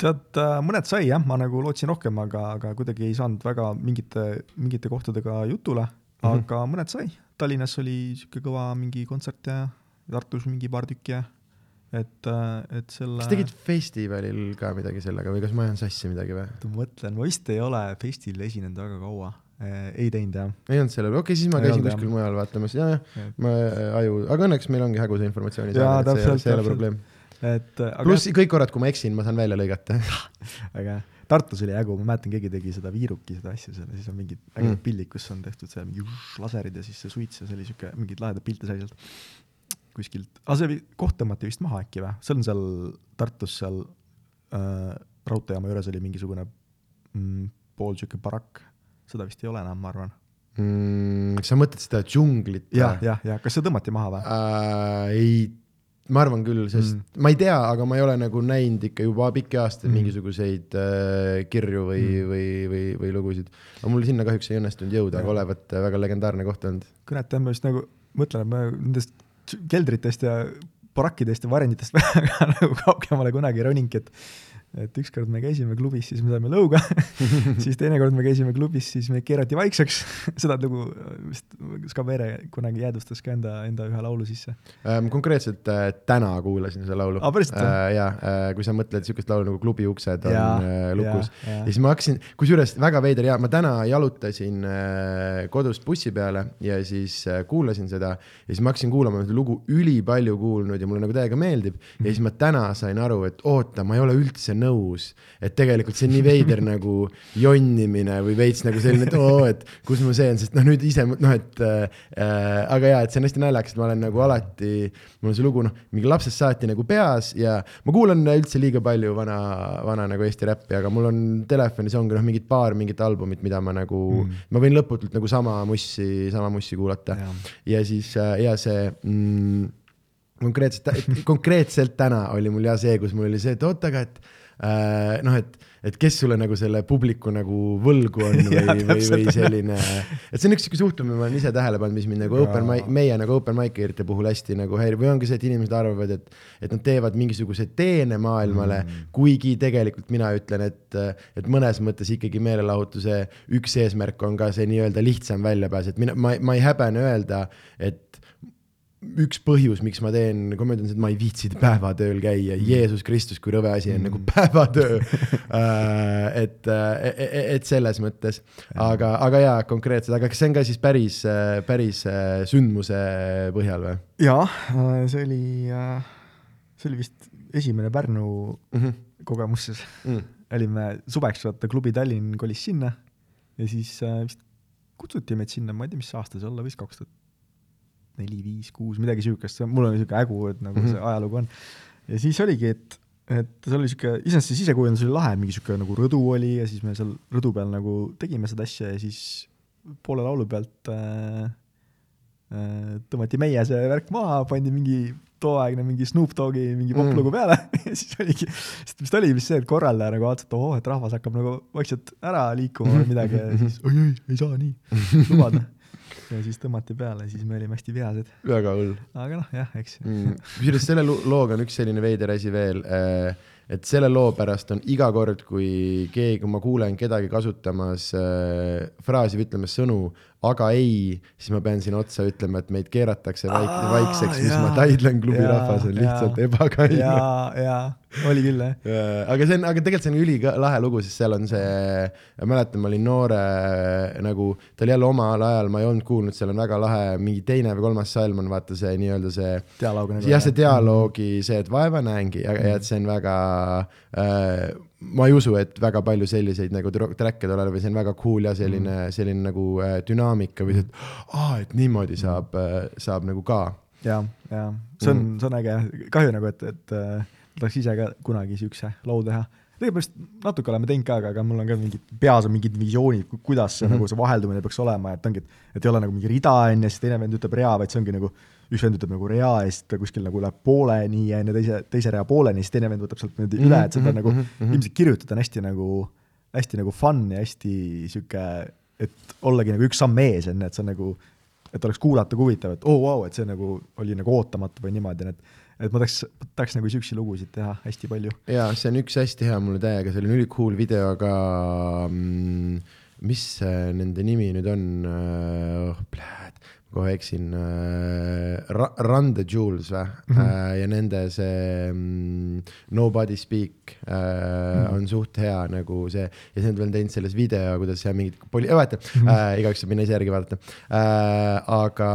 tead, mõned sai jah, ma nagu lootsin rohkem, aga, aga kuidagi ei saanud väga mingite, mingite kohtadega jutule, aga mm -hmm. mõned sai. Tallinnas oli sihuke kõva mingi kontsert ja Tartus mingi paar tükki ja et, et selle. kas tegid festivalil ka midagi sellega või kas ma ajan sassi midagi või? ma mõtlen, ma vist ei ole festil esinenud väga kaua eh,, ei teinud jah. ei olnud sellel, okei okay,, siis ma käisin kuskil mujal vaatamas, ja, jah, ma aju, aga õnneks meil ongi hägusa informatsiooni see, see ei ole probleem. et aga. pluss kõik korrad, kui ma eksin, ma saan välja lõigata väga hea. Tartus oli ägu, ma mäletan, keegi tegi seda viiruki, seda asja seal ja siis on mingid ägedad mm. pildid, kus on tehtud seal mingi laserid ja siis see suits ja see oli siuke, mingeid lahedaid pilte sai sealt kuskilt, aga see oli, koht tõmmati vist maha äkki või? see on seal Tartus seal äh, raudteejaama juures oli mingisugune mm, pool sihuke barakk, seda vist ei ole enam, ma arvan mm,. sa mõtled seda džunglit? jah, jah, jah, kas see tõmmati maha või äh,? ei, ma arvan küll, sest mm. ma ei tea, aga ma ei ole nagu näinud ikka juba pikki aastaid mm. mingisuguseid äh, kirju või mm., või, või, või lugusid. aga mul sinna kahjuks ei õnnestunud jõuda, aga olevat väga legendaarne koht olnud. kurat, jah, ma just nagu mõtlen, et ma nendest keldritest ja barakkidest ja varjenditest väga nagu kaugemale kunagi ei roninudki, et et ükskord me käisime klubis, siis me saime lõuga siis teinekord me käisime klubis, siis meid keerati vaikseks seda lugu vist Skavere kunagi jäädvustas ka enda, enda ühe laulu sisse ähm,. konkreetselt äh, täna kuulasin seda laulu ah,. Äh, jaa äh,, kui sa mõtled niisugust laulu nagu Klubi uksed on ja, äh, lukus ja, ja. ja siis ma hakkasin, kusjuures väga veider ja ma täna jalutasin äh, kodust bussi peale ja siis äh, kuulasin seda ja siis ma hakkasin kuulama seda lugu ülipalju kuulnud ja mulle nagu täiega meeldib ja siis ma täna sain aru, et oota, ma ei ole üldse nõus. et tegelikult see on nii veider nagu jonnimine või veits nagu selline, et oo, et kus mu see on, sest noh, nüüd ise noh, et äh, aga jaa, et see on hästi naljakas, et ma olen nagu alati, mul on see lugu noh, mingi lapsest saati nagu peas ja ma kuulan üldse liiga palju vana, vana nagu Eesti räppi, aga mul on telefonis ongi noh, mingid paar mingit albumit, mida ma nagu mm., ma võin lõputult nagu sama mussi, sama mussi kuulata ja, ja siis äh, ja see mm, konkreetselt, konkreetselt täna oli mul ja see, kus mul oli see, et oot, aga et äh, noh, et, et kes sulle nagu selle publiku nagu võlgu on või, või, või selline, et see on üks sihuke suhtumine, ma olen ise tähele pannud, mis mind nagu open mic, meie nagu open mic'erite puhul hästi nagu häirib. Või ongi see, et inimesed arvavad, et, et nad teevad mingisuguse teene maailmale mm., kuigi tegelikult mina ütlen, et, et mõnes mõttes ikkagi meelelahutuse üks eesmärk on ka see nii-öelda lihtsam väljapääs, et mina, ma, ma ei häbene öelda, et üks põhjus, miks ma teen, kui ma ütlen, et ma ei viitsi päevatööl käia, mm. Jeesus Kristus, kui rõve asi on mm. nagu päevatöö äh, et, äh, e, e, et selles mõttes, aga, aga jaa, konkreetselt, aga kas see on ka siis päris, äh, päris sündmuse põhjal või? jaa, see oli, see oli vist esimene Pärnu mm -hmm. kogemus siis mm.. olime suveks, vaata, klubi Tallinn kolis sinna ja siis vist kutsuti meid sinna, ma ei tea, mis aasta see olla võis, kaks tuhat neli, viis, kuus, midagi niisugust, mul on niisugune hägu, et nagu mm -hmm. see ajalugu on. ja siis oligi, et, et seal oli niisugune, iseenesest see sisekujundus oli lahe, mingi niisugune nagu rõdu oli ja siis me seal rõdu peal nagu tegime seda asja ja siis poole laulu pealt äh, äh, tõmmati meie see värk maha, pandi mingi tooaegne mingi Snoop Dogi mingi poplugu mm. peale ja siis oligi, sest vist oli vist see, et korraldaja nagu vaatas, et ohoo, et rahvas hakkab nagu vaikselt ära liikuma või midagi ja siis oi, oi, ei saa nii lubada ja siis tõmmati peale, siis me olime hästi vihased. väga hull. aga noh, jah, eks mm.. kusjuures selle looga on üks selline veider asi veel, äh, et selle loo pärast on iga kord, kui keegi, kui ma kuulen kedagi kasutamas äh, fraasi või ütlemas sõnu, aga ei, siis ma pean siin otsa ütlema, et meid keeratakse vaik Aa, vaikseks, mis ma taidlen klubi ja, rahvas on lihtsalt ebakaine. ja, ja oli küll jah ja,. aga see on, aga tegelikult see on ülilahe lugu, sest seal on see, mäletan, ma olin noore nagu, ta oli jälle omal ajal, ma ei olnud kuulnud, seal on väga lahe mingi teine või kolmas salm on vaata see nii-öelda see. dialoog nagu. jah, see dialoogi, see, et vaeva näengi ja, ja et see on väga äh, ma ei usu, et väga palju selliseid nagu track'e tuleb või see on väga cool ja selline mm., selline nagu äh, dünaamika või see, et aa, et niimoodi saab äh,, saab nagu ka. ja, ja see on mm., see on äge, kahju nagu, et, et äh, tahaks ise ka kunagi siukse loo teha. Tegelikult natuke oleme teinud ka, aga, aga mul on ka mingid, peas on mingid visioonid, kuidas see mm -hmm. nagu see vaheldumine peaks olema, et ongi, et, et ei ole nagu mingi rida on ja siis teine vend ütleb rea, vaid see ongi nagu üks vend ütleb nagu rea ja siis ta kuskil nagu läheb pooleni ja enne teise, teise rea pooleni, siis teine vend võtab sealt niimoodi mm -hmm, üle, et seda mm -hmm, nagu mm -hmm. ilmselt kirjutada on hästi nagu, hästi nagu fun ja hästi sihuke, et ollagi nagu üks samm ees, ju, et see on nagu, et oleks kuulata huvitav, et oo oh, wow,, et see nagu oli nagu ootamatu või niimoodi, et et ma tahaks, tahaks nagu siukseid lugusid teha hästi palju. jaa, see on üks hästi hea mulle täiega, oli ülikool video ka mm, mis nende nimi nüüd on oh,, kohe eksin äh,, Run the Jewels või mm, -hmm. äh, ja nende see mm, Nobody Speak äh, mm -hmm. on suht hea nagu see ja siis nad veel teinud selles video, kuidas seal mingid poli-, vaata mm, -hmm. äh, igaüks saab minna ise järgi vaadata äh,. aga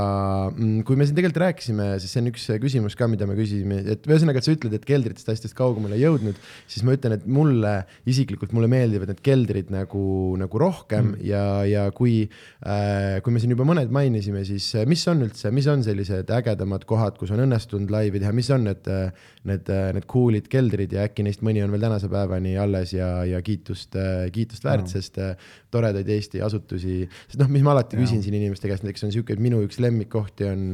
mm, kui me siin tegelikult rääkisime, siis see on üks küsimus ka, mida me küsisime, et ühesõnaga, et sa ütled, et keldritest asjadest kaugemale jõudnud, siis ma ütlen, et mulle isiklikult, mulle meeldivad need keldrid nagu, nagu rohkem mm -hmm. ja, ja kui äh,, kui me siin juba mõned mainisime, siis siis äh, mis on üldse, mis on sellised ägedamad kohad, kus on õnnestunud laivi teha, mis on need, need, need cool'id keldrid ja äkki neist mõni on veel tänase päevani alles ja, ja kiitust, kiitust väärt, Jaa. sest toredaid Eesti asutusi, sest noh, mis ma alati Jaa. küsin siin inimeste käest, näiteks on et minu üks lemmikkohti on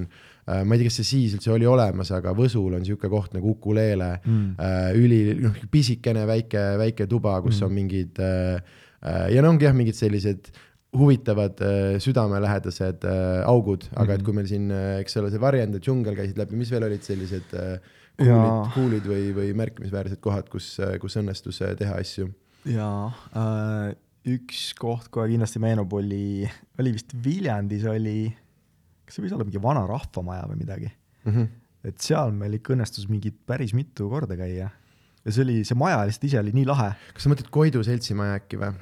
ma ei tea, kas see siis üldse oli olemas, aga Võsul on siuke koht nagu Ukulele Mm. üli, noh, pisikene väike, väike tuba, kus Mm. on mingid ja no ongi jah, mingid sellised huvitavad äh, südamelähedased äh, augud, aga et Mhm. kui meil siin, eks ole, see varjend ja džungel käisid läbi, mis veel olid sellised äh, cool'id, cool'id või, või märkimisväärsed kohad, kus, kus õnnestus äh, teha asju jaa äh,, üks koht kohe kindlasti meenub, oli, oli vist Viljandis oli, kas see võis olla mingi vana rahvamaja või midagi, mm? -hmm. et seal meil ikka õnnestus mingi päris mitu korda käia. ja see oli, see maja lihtsalt ise oli nii lahe, kas sa mõtled Koidu seltsimaja äkki või?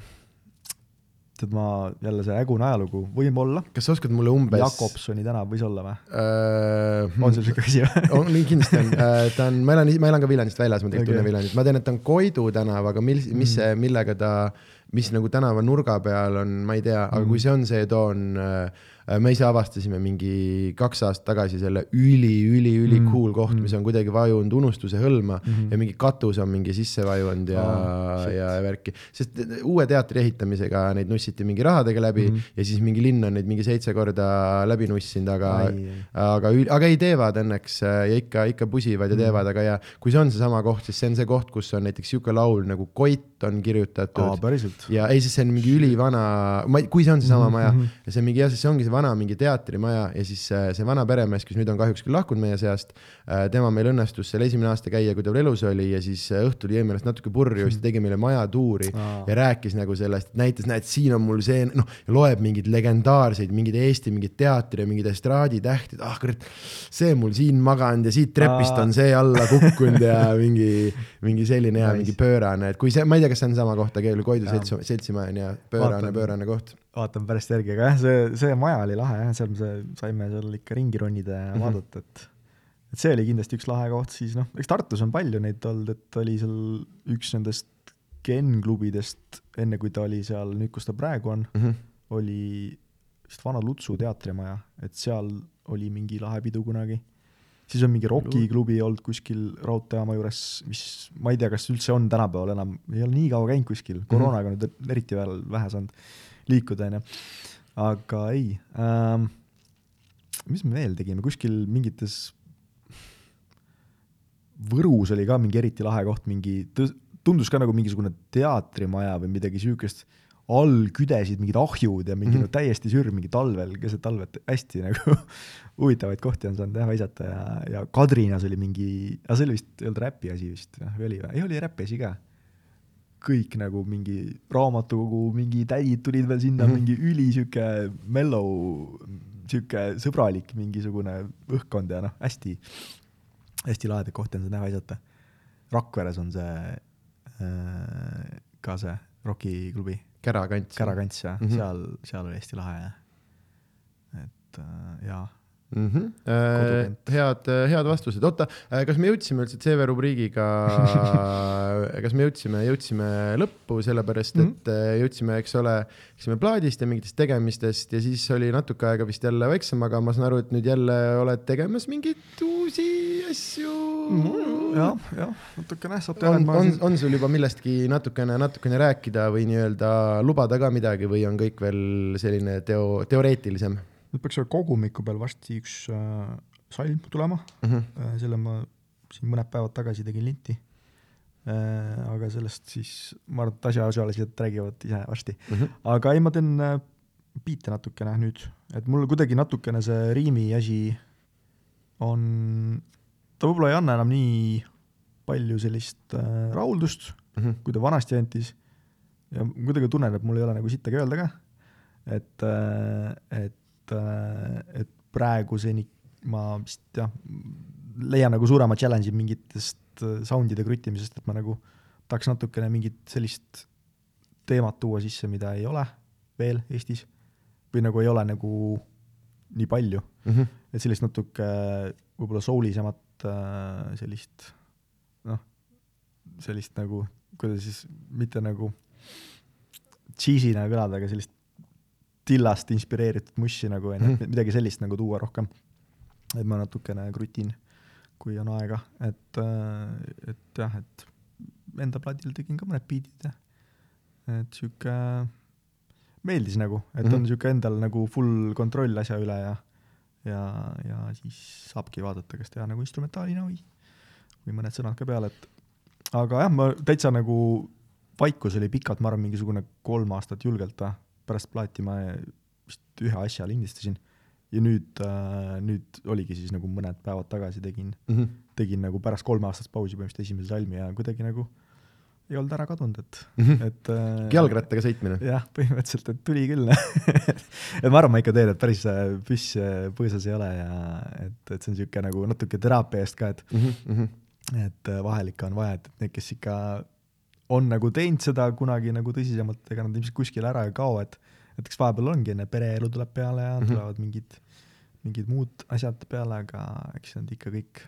Tead ma jälle see hägune ajalugu, võib-olla, kas sa oskad mulle umbes Jakobsoni tänav võis olla või? äh, on sul siuke asi või? on, kindlasti on, ta on, ma elan, ma elan ka Viljandist väljas, ma tegelikult Okei. tunnen Viljandit, ma tean, et ta on Koidu tänav, aga mil-, mis see, millega ta, mis nagu tänava nurga peal on, ma ei tea, aga kui see on see toon, me ise avastasime mingi kaks aastat tagasi selle üli-üli-üli Mm, cool koht, mis on kuidagi vajunud unustuse hõlma Mhm. ja mingi katus on mingi sisse vajunud ja shit. ja värki, sest uue teatri ehitamisega neid nussiti mingi rahadega läbi Mhm. ja siis mingi linn on neid mingi seitse korda läbi nussinud, aga aga, aga ei teevad õnneks äh, ja ikka, ikka pusivad ja Mm. teevad, aga ja kui see on seesama koht, siis see on see koht, kus on näiteks sihuke laul nagu Koit on kirjutatud. päriselt? ja ei, siis see on mingi ülivana, ma ei, kui see on seesama Mhm, maja mhm. ja see on mingi jah, see ongi see vana mingi teatrimaja ja siis äh, see vana peremees, kes nüüd on kahjuks küll lahkunud meie seast, tema meil õnnestus seal esimene aasta käia, kui ta veel elus oli ja siis äh, õhtul jäi meelest natuke purju ja siis ta tegi meile majatuuri ja rääkis nagu sellest, näitas, näed, siin on mul see, noh, loeb mingeid legendaarseid, mingeid Eesti mingeid teatri ja mingeid estraaditähti, ah kurat, see mul siin maganud ja siit trepist on see alla kukkunud ja mingi, mingi selline Nice. mingi pöörane, et kui see, ma ei tea, kas see on sama koht, aga Koidu seltsi, seltsimaja on ja pöörane, pöörane koht. Vaatan pärast järgi, aga jah, see, see maja oli lahe jah, seal me saime seal ikka ringi ronida ja Mhm. vaadata, et et see oli kindlasti üks lahe koht, siis noh, eks Tartus on palju neid olnud, et oli seal üks nendest Ken-klubidest, enne kui ta oli seal, nüüd kus ta praegu on, Mhm. oli vist vana Lutsu teatrimaja, et seal oli mingi lahe pidu kunagi. siis on mingi Rocki klubi olnud kuskil raudteejaama juures, mis ma ei tea, kas üldse on tänapäeval enam, ei ole nii kaua käinud kuskil, koroonaga nüüd eriti veel vähe saanud liikuda, onju. aga ei ähm,, mis me veel tegime, kuskil mingites Võrus oli ka mingi eriti lahe koht, mingi, tundus ka nagu mingisugune teatrimaja või midagi siukest, all küdesid mingid ahjud ja mingi mm. -hmm. no täiesti sürr mingi talvel, keset talvet, hästi nagu huvitavaid kohti on saanud jah visata ja, ja Kadrinas oli mingi, aga see oli vist, ei olnud räpi asi vist või oli või? ei, oli räpi asi ka. Kõik nagu mingi raamatukogu, mingi tädid tulid veel sinna mm. -hmm. mingi üli sihuke mellow, sihuke sõbralik mingisugune õhkkond ja noh, hästi, hästi lahedaid kohti on seal näha visata. Rakveres on see äh, ka see rokiklubi, Kära kants. Kärakants ja mm Mhm. -hmm. seal, seal oli hästi lahe ja et äh, jaa, mm. -hmm. Kodukant. head, head vastused, oota, kas me jõudsime üldse CV rubriigiga, kas me jõudsime, jõudsime lõppu, sellepärast Mhm. et äh, jõudsime, eks ole, rääkisime plaadist ja mingitest tegemistest ja siis oli natuke aega vist jälle väiksem, aga ma saan aru, et nüüd jälle oled tegemas mingeid uusi asju. jah, jah, natukene saab on, teha, et ma on, on sul juba millestki natukene, natukene rääkida või nii-öelda lubada ka midagi või on kõik veel selline teo, teoreetilisem nüüd peaks kogumiku peal varsti üks äh, salm tulema mm? -hmm. äh,, selle ma siin mõned päevad tagasi tegin linti äh,. aga sellest siis ma arvan, et asjaosalised räägivad ise varsti. Mm -hmm. aga ei, ma teen äh, biite natukene nüüd, et mul kuidagi natukene see riimi asi on, ta võib-olla ei anna enam nii palju sellist äh, rahuldust, Mm -hmm. kui ta vanasti andis ja kuidagi tunnen, et mul ei ole nagu sittagi öelda ka, et, et, et praeguseni ma vist jah, leian nagu suurema challenge'i mingitest äh, sound'ide kruttimisest, et ma nagu tahaks natukene mingit sellist teemat tuua sisse, mida ei ole veel Eestis või nagu ei ole nagu nii palju, Mm -hmm. et sellist natuke võib-olla soulisemat äh, sellist noh, sellist nagu, kuidas siis, mitte nagu cheesy'na kõlada, aga sellist Dillast inspireeritud mussi nagu onju Mhm. mm -hmm. midagi sellist nagu tuua rohkem. et ma natukene krutin, kui on aega, et, et jah, et enda plaadil tegin ka mõned biidid ja et sihuke meeldis nagu, et mm -hmm. Mhm. on sihuke endal nagu full kontroll asja üle ja ja, ja siis saabki vaadata, kas teha nagu instrumentaalina või, või mõned sõnad ka peale, et aga jah, ma täitsa nagu, vaikus oli pikalt, ma arvan, mingisugune kolm aastat julgelt või, pärast plaati ma vist ühe asja lindistasin ja nüüd äh,, nüüd oligi siis nagu mõned päevad tagasi tegin, Mhm. tegin nagu pärast kolmeaastast pausi põhimõtteliselt esimese salmi ja kuidagi nagu ei olnud ära kadunud, et Mhm. et äh, jalgrattaga sõitmine. jah, põhimõtteliselt, et tuli küll et ma arvan, ma ikka teen, et päris äh, püss äh, põõsas ei ole ja et, et see on niisugune nagu natuke teraapia eest ka, et Mhm, et äh, vahel ikka on vaja, et, et need, kes ikka on nagu teinud seda kunagi nagu tõsisemalt, ega nad ilmselt kuskile ära ei kao, et et eks vahepeal ongi, enne pereelu tuleb peale ja Mhm. tulevad mingid, mingid muud asjad peale, aga eks nad ikka kõik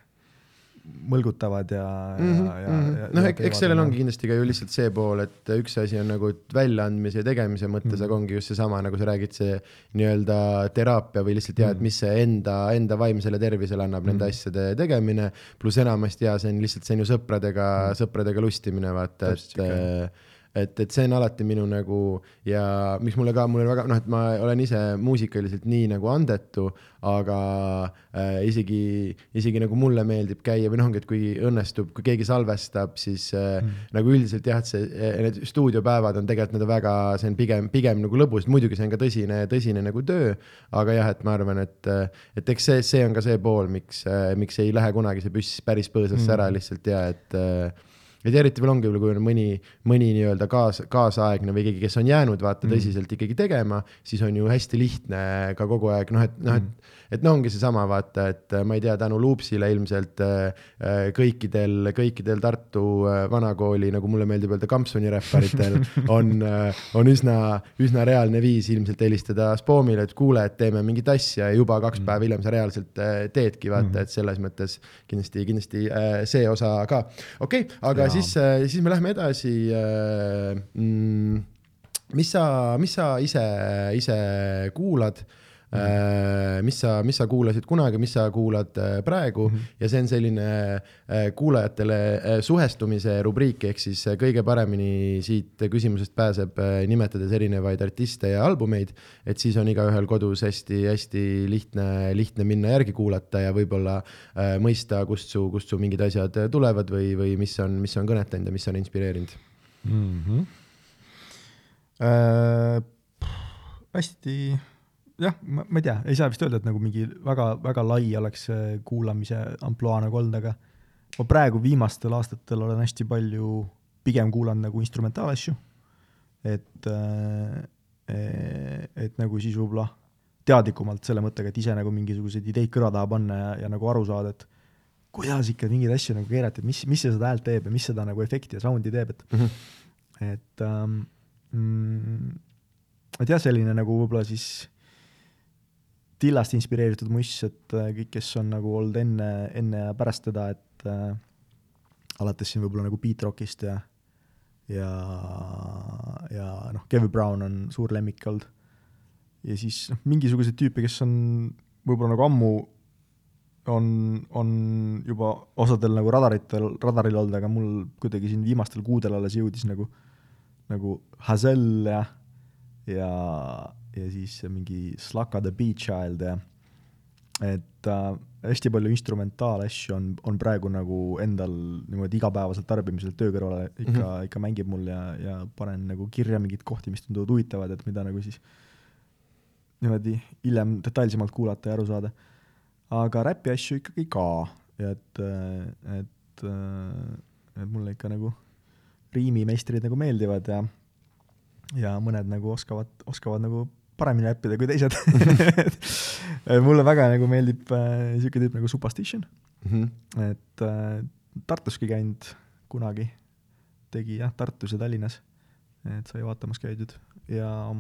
mõlgutavad ja mm, -hmm, ja, Mhm, ja noh, eks sellel ongi kindlasti ka ju lihtsalt see pool, et üks asi on nagu väljaandmise ja tegemise mõttes mm. -hmm. aga ongi just seesama, nagu sa räägid, see nii-öelda teraapia või lihtsalt ja, et mis see enda, enda vaimsele tervisele annab mm -hmm. nende Mhm. asjade tegemine, pluss enamasti ja see on lihtsalt, see on ju sõpradega mm, -hmm. sõpradega lustimine, vaata, et. et, et see on alati minu nagu ja miks mulle ka, mulle väga noh, et ma olen ise muusikaliselt nii nagu andetu, aga äh, isegi, isegi nagu mulle meeldib käia või noh, ongi, et kui õnnestub, kui keegi salvestab, siis äh, mm. nagu üldiselt jah, et see, need stuudiopäevad on tegelikult need on väga, see on pigem, pigem nagu lõbus, muidugi see on ka tõsine, tõsine nagu töö, aga jah, et ma arvan, et, et eks see, see on ka see pool, miks, miks ei lähe kunagi see püss päris põõsasse mm. ära lihtsalt ja et äh, et eriti veel ongi võib-olla, kui on mõni, mõni nii-öelda kaas, kaasaegne või keegi, kes on jäänud vaata Mm. tõsiselt ikkagi tegema, siis on ju hästi lihtne ka kogu aeg noh, et noh, et et noh, ongi seesama vaata, et äh, ma ei tea, tänu Loopsile ilmselt äh, äh, kõikidel, kõikidel Tartu vanakooli, nagu mulle meeldib öelda, kampsuni räpparitel on, on üsna, üsna reaalne viis ilmselt helistada Spoomile, et kuule, et teeme mingit asja ja juba kaks mm. päeva hiljem sa reaalselt teedki, vaata mm., et selles mõttes kindlasti, kindlasti see osa ka. okei okay,, aga ja. Siis, siis me lähme edasi. Mm, mis sa, mis sa ise, ise kuulad mis sa, mis sa kuulasid kunagi, mis sa kuulad äh, praegu mm. -hmm. ja see on selline äh, kuulajatele äh, suhestumise rubriik, ehk siis äh, kõige paremini siit küsimusest pääseb äh, nimetades erinevaid artiste ja albumeid, et siis on igaühel kodus hästi-hästi lihtne, lihtne minna järgi kuulata ja võib-olla äh, mõista, kust su, kust su mingid asjad äh, tulevad või, või mis on, mis on kõnetanud ja mis on inspireerinud mm. -hmm. Äh, hästi, jah, ma, ei tea, ei saa vist öelda, et nagu mingi väga, väga lai oleks kuulamise ampluaa nagu olnud, aga ma praegu viimastel aastatel olen hästi palju pigem kuulanud nagu instrumentaalasju, et äh, et nagu siis võib-olla teadlikumalt selle mõttega, et ise nagu mingisuguseid ideid kõrva taha panna ja, ja nagu aru saada, et kuidas ikka mingeid asju nagu keerata, et mis, mis see seda häält teeb ja mis seda nagu efekti ja sound'i teeb, et mm. -hmm. et ähm, mm, et jah, selline nagu võib-olla siis Dillast inspireeritud muss, et äh, kõik, kes on nagu olnud enne, enne ja pärast teda, et äh, alates siin võib-olla nagu Beat Rockist ja ja, ja noh, Kevin Brown on suur lemmik olnud. ja siis noh, mingisuguseid tüüpe, kes on võib-olla nagu ammu on, on juba osadel nagu radaritel, radaril olnud, aga mul kuidagi siin viimastel kuudel alles jõudis nagu, nagu Hazel ja, ja, ja siis mingi Slaka the Beat Child ja et äh, hästi palju instrumentaalasju on, on praegu nagu endal niimoodi igapäevaselt tarbimisel töö kõrvale ikka mm, -hmm. ikka mängib mul ja, ja panen nagu kirja mingeid kohti, mis tunduvad huvitavad, et mida nagu siis niimoodi hiljem detailsemalt kuulata ja aru saada. Aga räpi asju ikkagi ka, et, et, et mulle ikka nagu riimimeistrid nagu meeldivad ja ja mõned nagu oskavad, oskavad nagu paremini räppida kui teised. Mulle väga nagu meeldib äh, niisugune tüüp nagu Superstition, Mm -hmm. et äh, Tartuski käinud kunagi, tegi jah, Tartus ja Tallinnas, et sai vaatamas käidud. Ja,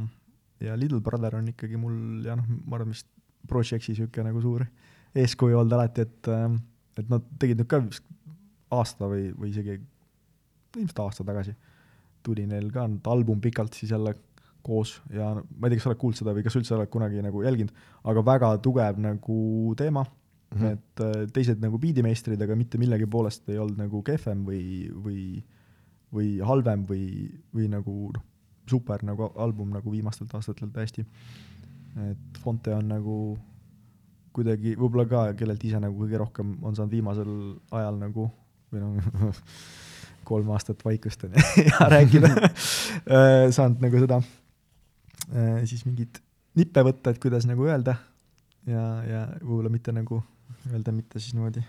ja Little Brother on ikkagi mul ja noh, ma arvan, vist Projectsi niisugune nagu suur eeskuju olnud alati, et, et nad tegid nüüd ka vist aasta või, või isegi ilmselt aasta tagasi. Tuli neil ka nüüd album pikalt siis jälle koos ja ma ei tea, kas sa oled kuulnud seda või kas üldse oled kunagi nagu jälginud, aga väga tugev nagu teema mm, -hmm. et äh, teised nagu biidimeistrid, aga mitte millegi poolest ei olnud nagu kehvem või, või, või halvem või, või nagu noh, super nagu album nagu viimastelt aastatelt täiesti. et Fonte on nagu kuidagi võib-olla ka, kellelt ise nagu kõige rohkem on saanud viimasel ajal nagu või noh kolm aastat vaikust on ju ja rääkida äh, saanud nagu seda, siis mingeid nippe võtta, et kuidas nagu öelda ja, ja võib-olla mitte nagu öelda mitte siis niimoodi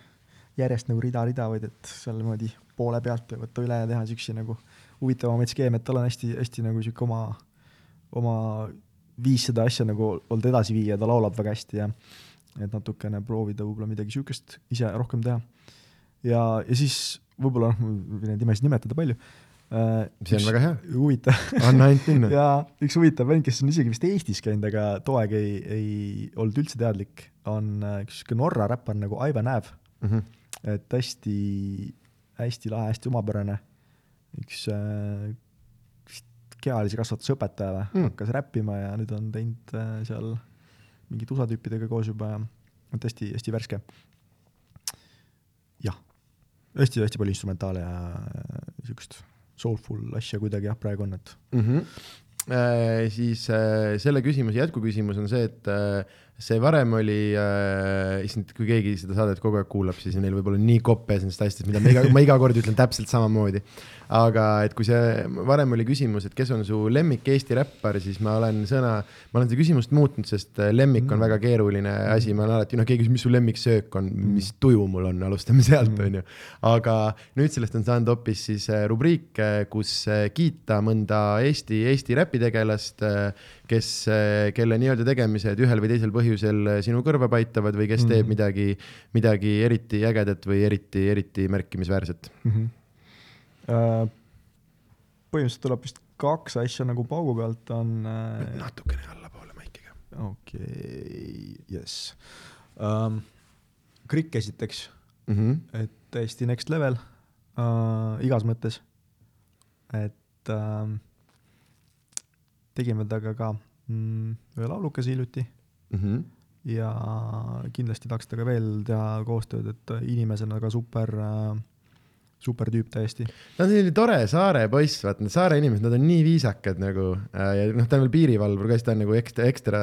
järjest nagu rida-rida, vaid et seal niimoodi poole pealt võtta üle ja teha siukseid nagu huvitavamaid skeeme, et tal on hästi-hästi nagu sihuke oma, oma viis seda asja nagu olnud edasi viia, ta laulab väga hästi ja et natukene proovida võib-olla midagi siukest ise rohkem teha. ja, ja siis võib-olla noh, neid nimesid nimetada palju äh,. See on väga hea. huvitav anna ainult minna ja üks huvitav vend, kes on isegi vist Eestis käinud, aga too aeg ei, ei olnud üldse teadlik, on äh, üks sihuke Norra räppar nagu Ivan Ave mm. -hmm. et hästi, hästi lahe, hästi omapärane. üks äh, kehalise kasvatuse õpetaja või mm., hakkas räppima ja nüüd on teinud äh, seal mingite USA tüüpidega koos juba ja et hästi-hästi värske. jah hästi-hästi palju instrumentaale ja niisugust soulful asja kuidagi jah, praegu on, et mm. -hmm. Äh, siis äh, selle küsimuse jätkuküsimus on see, et äh, see varem oli äh,, issand, kui keegi seda saadet kogu aeg kuulab, siis neil võib olla nii koppes nendest asjadest, mida ma iga, ma iga kord ütlen täpselt samamoodi aga et kui see varem oli küsimus, et kes on su lemmik Eesti räppar, siis ma olen sõna, ma olen seda küsimust muutnud, sest äh, lemmik on mm. väga keeruline asi, ma olen alati, noh, keegi küsib, mis su lemmiksöök on, mm. mis tuju mul on, alustame sealt, mm. onju. aga nüüd sellest on saanud hoopis siis äh, rubriik, äh, kus kiita mõnda Eesti, Eesti räpitegelast, kes, kelle nii-öelda tegemised ühel või teisel põhjusel sinu kõrva paitavad või kes teeb midagi, midagi eriti ägedat või eriti, eriti märkimisväärset mm. -hmm Äh, põhimõtteliselt tuleb vist kaks asja nagu paugu pealt on äh.... natukene allapoole maikiga. okei okay,, jess um,. Krikk esiteks mm, -hmm. et täiesti next level uh, igas mõttes. et uh, tegime temaga ka mm, ühe laulukese hiljuti mm. -hmm ja kindlasti tahaks temaga veel teha koostööd, et inimesena ka super äh, super tüüp täiesti. ta on selline tore saare poiss, vaata need saare inimesed, nad on nii viisakad nagu äh, ja noh, ta on veel piirivalvur ka, siis ta on nagu ekstra, ekstra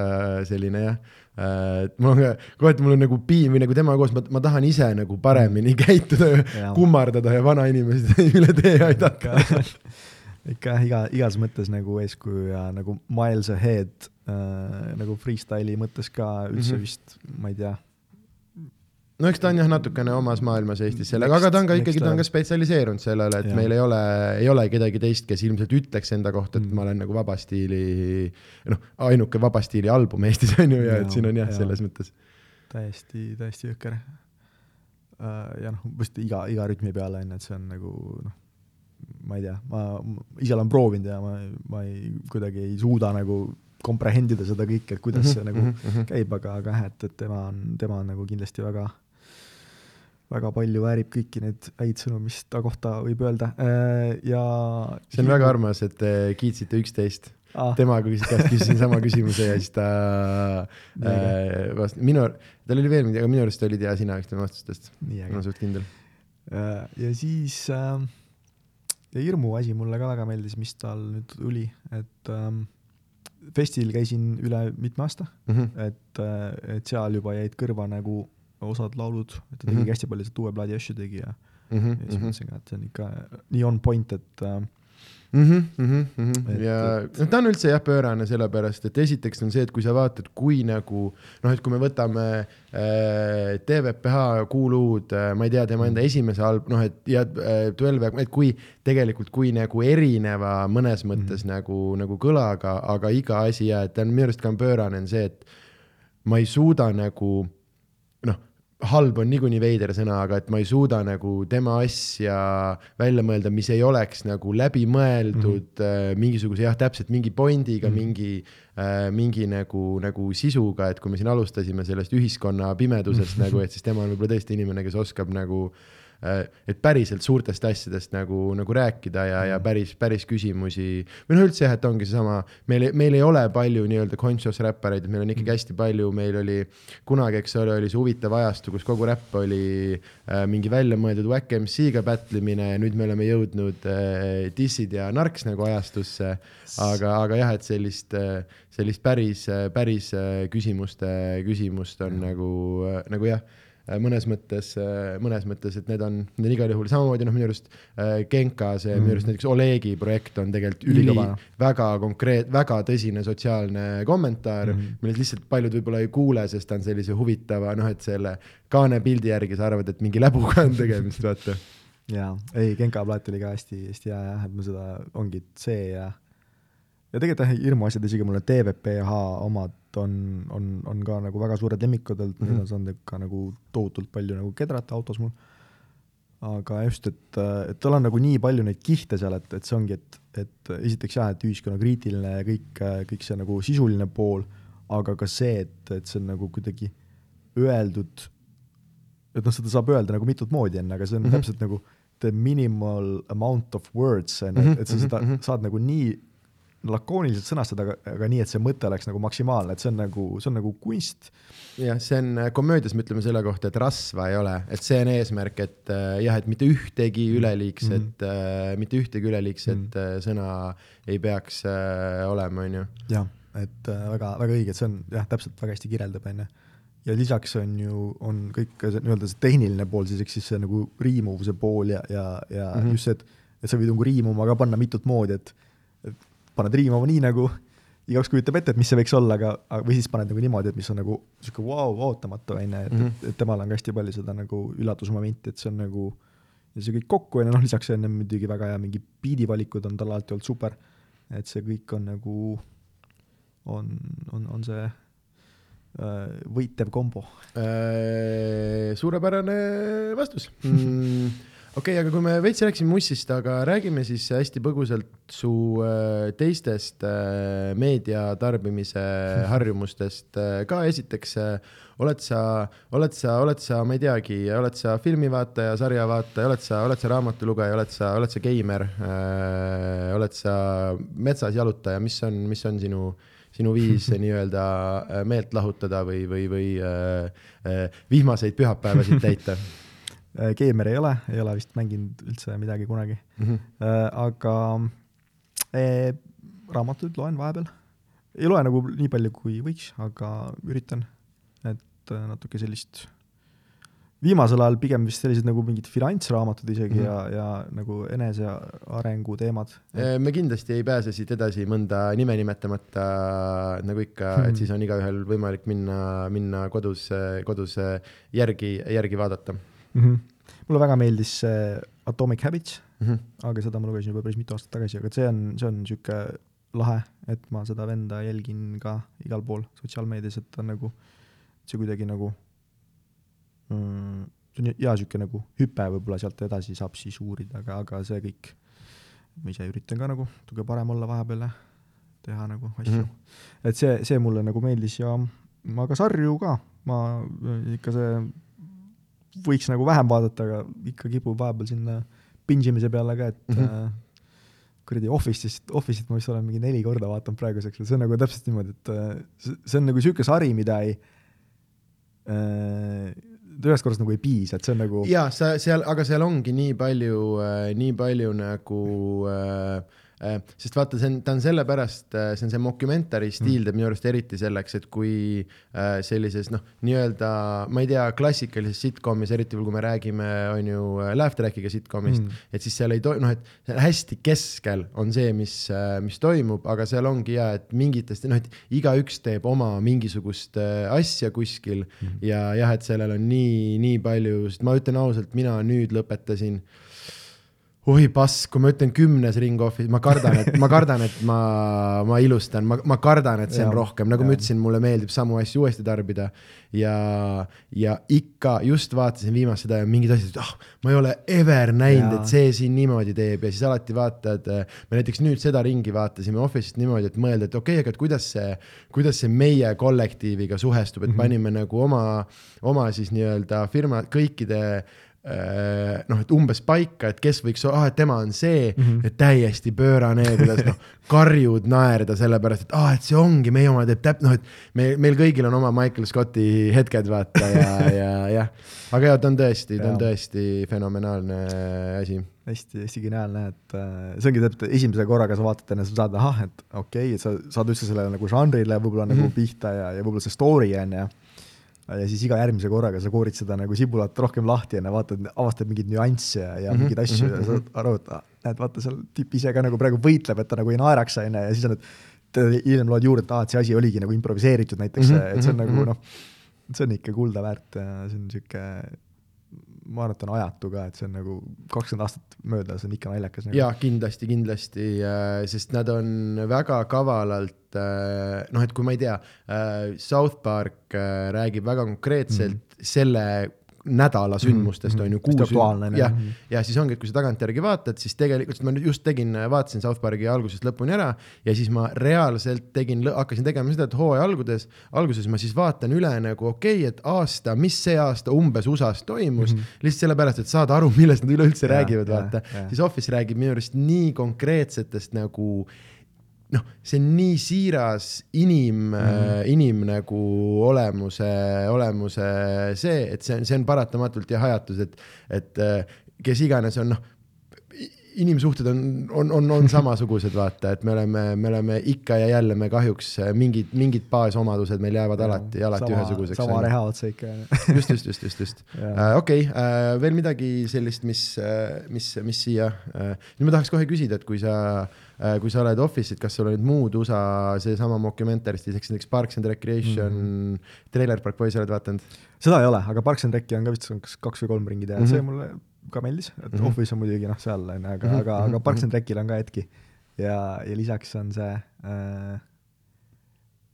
selline jah äh,. et mul on ka, kohati mul on nagu piin või nagu temaga koos, ma, tahan ise nagu paremini käituda ja kummardada ja vanainimesi üle tee aidata ikka jah, iga, igas mõttes nagu eeskuju ja nagu miles ahead äh, nagu freestyle'i mõttes ka üldse mm -hmm. vist, ma ei tea no eks ta on jah, natukene omas maailmas Eestis sellega, aga ta on ka ikkagi, ta on ka spetsialiseerunud sellele, et ja. meil ei ole, ei ole kedagi teist, kes ilmselt ütleks enda kohta, et mm. ma olen nagu vaba stiili, noh, ainuke vaba stiili album Eestis on ju, ja, ja et siin on jah ja., selles mõttes. täiesti, täiesti jõhker. Äh, ja noh, vist iga, iga rütmi peale on ju, et see on nagu noh, ma ei tea, ma ise olen proovinud ja ma, ma ei, kuidagi ei suuda nagu komprehendida seda kõike, et kuidas mm -hmm, see nagu mm -hmm. käib, aga, aga jah, et, et tema on, tema on nagu kindlasti väga väga palju väärib kõiki neid häid sõnu, mis ta kohta võib öelda äh, ja. see on väga armas, et te kiitsite üksteist ah.. temaga käest küsisin sama küsimuse ja siis ta äh, vast-, minu, tal oli veel midagi, aga minu arust olid ja sina üks tema vastustest. ma olen suht kindel äh,. ja siis äh, ja hirmu asi mulle ka väga meeldis, mis tal nüüd tuli, et ähm, festil käisin üle mitme aasta mm, -hmm. et, äh, et seal juba jäid kõrva nagu osad laulud, et ta tegigi mm -hmm. hästi palju seda uue plaadi asju tegi ja mm, -hmm. ja siis mõtlesin ka, et see on ikka nii on point, et äh, mm. -hmm, mm -hmm. Et, ja et... ta on üldse jah pöörane, sellepärast et esiteks on see, et kui sa vaatad, kui nagu noh, et kui me võtame äh, TVPH kuuluud äh,, ma ei tea, tema enda esimese alb-, noh, et ja äh, Twelve, et kui tegelikult, kui nagu erineva mõnes mõttes mm -hmm. nagu, nagu kõlaga, aga iga asi ja et ta on minu arust ka on pöörane, on see, et ma ei suuda nagu halb on niikuinii veider sõna, aga et ma ei suuda nagu tema asja välja mõelda, mis ei oleks nagu läbimõeldud mm -hmm. mingisuguse jah, täpselt mingi pointiga mm, -hmm. mingi äh,, mingi nagu, nagu sisuga, et kui me siin alustasime sellest ühiskonna pimedusest mm -hmm. nagu, et siis tema on võib-olla tõesti inimene, kes oskab nagu et päriselt suurtest asjadest nagu, nagu rääkida ja, ja päris, päris küsimusi. või noh, üldse jah, et ongi seesama, meil, meil ei ole palju nii-öelda conscious räppareid, meil on ikkagi hästi palju, meil oli kunagi, eks ole, oli see huvitav ajastu, kus kogu räpp oli äh, mingi väljamõeldud Wack MC-ga battlemine ja nüüd me oleme jõudnud äh, dissid ja narks nagu ajastusse. aga, aga jah, et sellist äh,, sellist päris, päris äh, küsimuste, küsimust on mm. nagu, äh, nagu jah Äh, mõnes mõttes, äh, mõnes mõttes, et need on, need on igal juhul samamoodi noh, minu arust äh, Genka, see mm. minu arust näiteks Olegi projekt on tegelikult üli, väga konkreet-, väga tõsine sotsiaalne kommentaar mm, -hmm. millest lihtsalt paljud võib-olla ei kuule, sest ta on sellise huvitava, noh, et selle kaane pildi järgi sa arvad, et mingi läbuga on tegemist, vaata. jaa, ei, Genka plaat oli ka hästi, hästi hea jah, et ma seda, ongi see ja ja tegelikult jah, hirmuasjad, isegi mulle TVPH omad on, on, on ka nagu väga suured lemmikud olnud mm, -hmm. need on saanud ka nagu tohutult palju nagu kedrata autos mul. aga just, et, et tal on nagu nii palju neid kihte seal, et, et see ongi, et, et esiteks jah, et ühiskonnakriitiline ja kõik, kõik see nagu sisuline pool, aga ka see, et, et see on nagu kuidagi öeldud, et noh, seda saab öelda nagu mitut moodi enne, aga see on mm -hmm. täpselt nagu the minimal amount of words, on ju, et sa seda mm -hmm. saad nagu nii lakooniliselt sõnastada, aga, nii, et see mõte oleks nagu maksimaalne, et see on nagu, see on nagu kunst. jah, see on äh, komöödias, me ütleme selle kohta, et rasva ei ole, et see on eesmärk, et äh, jah, et mitte ühtegi üleliigset mm, -hmm. äh, mitte ühtegi üleliigset mm -hmm. sõna ei peaks äh, olema, on ju. jah, et äh, väga, väga õige, et see on jah, täpselt väga hästi kirjeldab, on ju ja lisaks on ju, on kõik nii-öelda see tehniline pool siis, ehk siis see nagu riimuvuse pool ja, ja, ja mm -hmm. just see, et, et sa võid nagu riimuma ka panna mitut moodi, et paned riimama nii nagu igaüks kujutab ette, et mis see võiks olla, aga, või siis paned nagu niimoodi, et mis on nagu sihuke vau wow,, ootamatu, on ju, et mm, -hmm. et temal on ka hästi palju seda nagu üllatusmomenti, et see on nagu, ja see kõik kokku, on ju, noh, lisaks on muidugi väga hea, mingi biidivalikud on tal alati olnud super, et see kõik on nagu, on, on, on see äh, võitev kombo äh,. suurepärane vastus mm okei okay,, aga kui me veits rääkisime Mussist, aga räägime siis hästi põgusalt su äh, teistest äh, meedia tarbimise harjumustest äh, ka. esiteks, oled sa, oled sa, oled sa, ma ei teagi, oled sa filmivaataja, sarjavaataja, oled sa, oled sa raamatulugeja, oled sa, oled sa geimer, oled sa metsas jalutaja, mis on, mis on sinu sinu viis nii-öelda meelt lahutada või, või, või äh, vihmaseid pühapäevasid täita Keemer äh, ei ole, ei ole vist mänginud üldse midagi kunagi mm. -hmm. aga eh, raamatuid loen vahepeal. ei loe nagu nii palju, kui võiks, aga üritan, et natuke sellist viimasel ajal pigem vist sellised nagu mingid finantsraamatud isegi mm -hmm. ja, ja nagu enesearengu teemad. me kindlasti ei pääse siit edasi mõnda nime nimetamata, nagu ikka et siis on igaühel võimalik minna, minna kodus, kodus järgi, järgi vaadata mm. -hmm. mulle väga meeldis see Atomic Habits mm, -hmm. aga seda ma lugesin juba päris mitu aastat tagasi, aga see on, see on niisugune lahe, et ma seda venda jälgin ka igal pool sotsiaalmeedias, et ta nagu, see kuidagi nagu mm, see on hea niisugune nagu hüpe, võib-olla sealt edasi saab siis uurida, aga, aga see kõik, ma ise üritan ka nagu natuke parem olla vahepeal ja teha nagu asju mm. -hmm. et see, see mulle nagu meeldis ja aga sarju ka, ma ikka see võiks nagu vähem vaadata, aga ikka kipub vahepeal sinna binge imise peale ka, et mm -hmm. kuradi Office'ist, Office'it ma vist olen mingi neli korda vaadanud praeguseks ja see on nagu täpselt niimoodi, et äh, see on nagu niisugune sari, mida ei äh, ühest korrast nagu ei piisa, et see on nagu. jaa, sa seal, aga seal ongi nii palju äh,, nii palju nagu äh, Äh, sest vaata, see on, ta on sellepärast, äh, see on see mockumentary stiil teeb minu arust eriti selleks, et kui äh, sellises noh, nii-öelda ma ei tea, klassikalises sitcomis, eriti kui me räägime, on ju, laugh track'iga sitcomist mm., et siis seal ei to-, noh, et hästi keskel on see, mis, mis toimub, aga seal ongi ja, et mingitest, noh, et igaüks teeb oma mingisugust asja kuskil mm. ja jah, et sellel on nii, nii palju, sest ma ütlen ausalt, mina nüüd lõpetasin äh, oi pass, kui ma ütlen kümnes ring office, ma kardan, et ma kardan, et ma, ma ilustan, ma, ma kardan, et see on ja, rohkem, nagu ja. ma ütlesin, mulle meeldib samu asju uuesti tarbida. ja, ja ikka just vaatasin viimast seda ja mingid asjad, ah oh,, ma ei ole ever näinud, et see siin niimoodi teeb ja siis alati vaatad. me näiteks nüüd seda ringi vaatasime Office'it niimoodi, et mõelda, et okei okay,, aga et kuidas see, kuidas see meie kollektiiviga suhestub, et mm -hmm. panime nagu oma, oma siis nii-öelda firma kõikide noh, et umbes paika, et kes võiks, ah, et tema on see mm, Mhm. -hmm. et täiesti pöörane, kuidas noh, karjud naerda sellepärast, et aa, et see ongi meie oma teeb täp-, noh, et me, meil kõigil on oma Michael Scotti hetked, vaata ja, ja jah. aga ja ta on tõesti, ta on tõesti fenomenaalne asi. hästi, hästi geniaalne, et äh, see ongi täpselt esimese korraga sa vaatad enne, sa saad, ahah, et okei okay,, et sa saad üldse sellele nagu žanrile võib-olla mm -hmm. nagu pihta ja, ja võib-olla see story on ju. Ja siis iga järgmise korraga sa koorid seda nagu sibulat rohkem lahti ja vaatad, avastad mingeid nüansse ja, ja Mhm, mingeid asju mhm, ja saad aru, et ah, näed, vaata seal tüüp ise ka nagu praegu võitleb, et ta nagu ei naeraks, on ju, ja siis on, et hiljem loed juurde, et aa, et see asi oligi nagu improviseeritud näiteks mm, Mhm, -hmm, et see on mhm, nagu mhm. noh, see on ikka kulda väärt ja see on niisugune ma arvan, et on ajatu ka, et see on nagu kakskümmend aastat mööda, see on ikka naljakas nagu.. jaa, kindlasti, kindlasti, sest nad on väga kavalalt, noh, et kui ma ei tea, South Park äh, räägib väga konkreetselt mm -hmm. selle nädala sündmustest Mhm, on ju mhm. Hästi aktuaalne, on ju. jah Mhm., ja siis ongi, et kui sa tagantjärgi vaatad, siis tegelikult, ma nüüd just tegin, vaatasin South Parki algusest lõpuni ära ja siis ma reaalselt tegin, hakkasin tegema seda, et hooaja alguses, alguses ma siis vaatan üle nagu okei okay,, et aasta, mis see aasta umbes USA-s toimus mm. -hmm. lihtsalt sellepärast, et saada aru, millest nad üleüldse räägivad, vaata siis Office räägib minu arust nii konkreetsetest nagu noh, see on nii siiras inim mm, inim nagu olemuse, olemuse see, et see on, see on paratamatult jah ajatus, et, et äh, kes iganes on noh, inimsuhted on, on, on, on samasugused, vaata, et me oleme, me oleme ikka ja jälle, me kahjuks äh, mingid, mingid baasomadused meil jäävad alati, alati sama, ühesuguseks. sama reha otsa ikka. just, just, just, just, just. Jaa. okei, veel midagi sellist, mis, mis, mis siia, nüüd ma tahaks kohe küsida, et kui sa, kui sa oled Office'id, kas sul olid muud USA seesama Mockumentarist, näiteks Parks and Recreation mm, Mhm. -hmm. Trailer Park Boys oled vaadanud? seda ei ole, aga Parks and Reci on ka vist kas kaks või kolm ringi teha mm, Mhm. -hmm. see mulle ka meeldis, et mm Mhm. -hmm. Office on muidugi noh, seal on ju, aga Mhm, mm, -hmm. aga, mhm, aga Parks and mhm. Recil on ka hetki. ja, ja lisaks on see äh,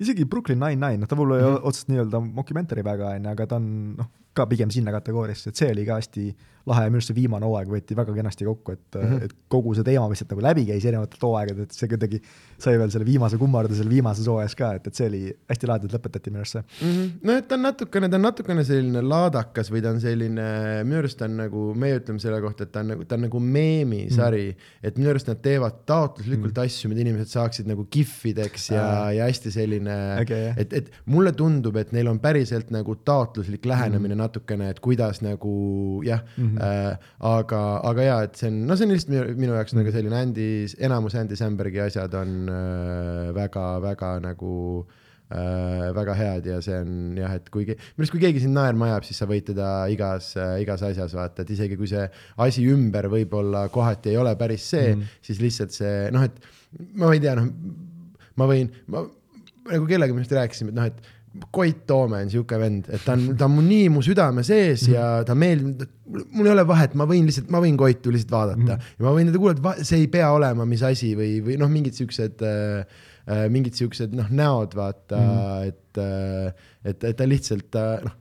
isegi Brooklyn Nine-Nine, noh ta võib-olla ei Mhm. ole otseselt nii-öelda mockumentary väga, on ju, aga ta on noh, ka pigem sinna kategooriasse, et see oli ka hästi lahe ja minu arust see viimane hooaeg võeti väga kenasti kokku, et mm. -hmm. et kogu see teema lihtsalt nagu läbi käis erinevatelt hooaegadelt, et see kuidagi sai veel selle viimase kummarda seal viimases hooajas ka, et, et see oli hästi lahedalt lõpetati minu arust see. Mhm. no et ta on natukene, ta on natukene selline laadakas või ta on selline, minu arust ta on nagu, meie ütleme selle kohta, et ta on nagu, ta on nagu meemisari mm., et minu arust nad teevad taotluslikult mm. asju, mida inimesed saaksid nagu kihvideks ja Aa., ja hästi selline jah. et, et mulle tundub, et neil on päriselt nagu taotluslik lähenemine mm. natukene, et kuidas nagu jah mm, Mhm. -hmm. äh, aga, aga jaa, et see on, no see on lihtsalt minu, minu jaoks mm. nagu selline Andy, enamus Andy Sambergi asjad on äh, väga-väga nagu äh, väga head ja see on jah, et kui, minu arust kui keegi sind naerma ajab, siis sa võid teda igas äh,, igas asjas vaata, et isegi kui see asi ümber võib-olla kohati ei ole päris see mm. Mhm., siis lihtsalt see noh, et ma ei tea, noh, ma võin, ma nagu kellegagi me just rääkisime, et noh, et Koit Toome on sihuke vend, et ta on, ta on mul nii mu südame sees ja ta meeldib, mul ei ole vahet, ma võin lihtsalt, ma võin Koitu lihtsalt vaadata mm -hmm. ja ma võin teda kuulata, see ei pea olema, mis asi või, või noh, mingid siuksed äh, äh, mingid siuksed noh, näod vaata mm, -hmm. et äh, et, et ta lihtsalt äh, noh,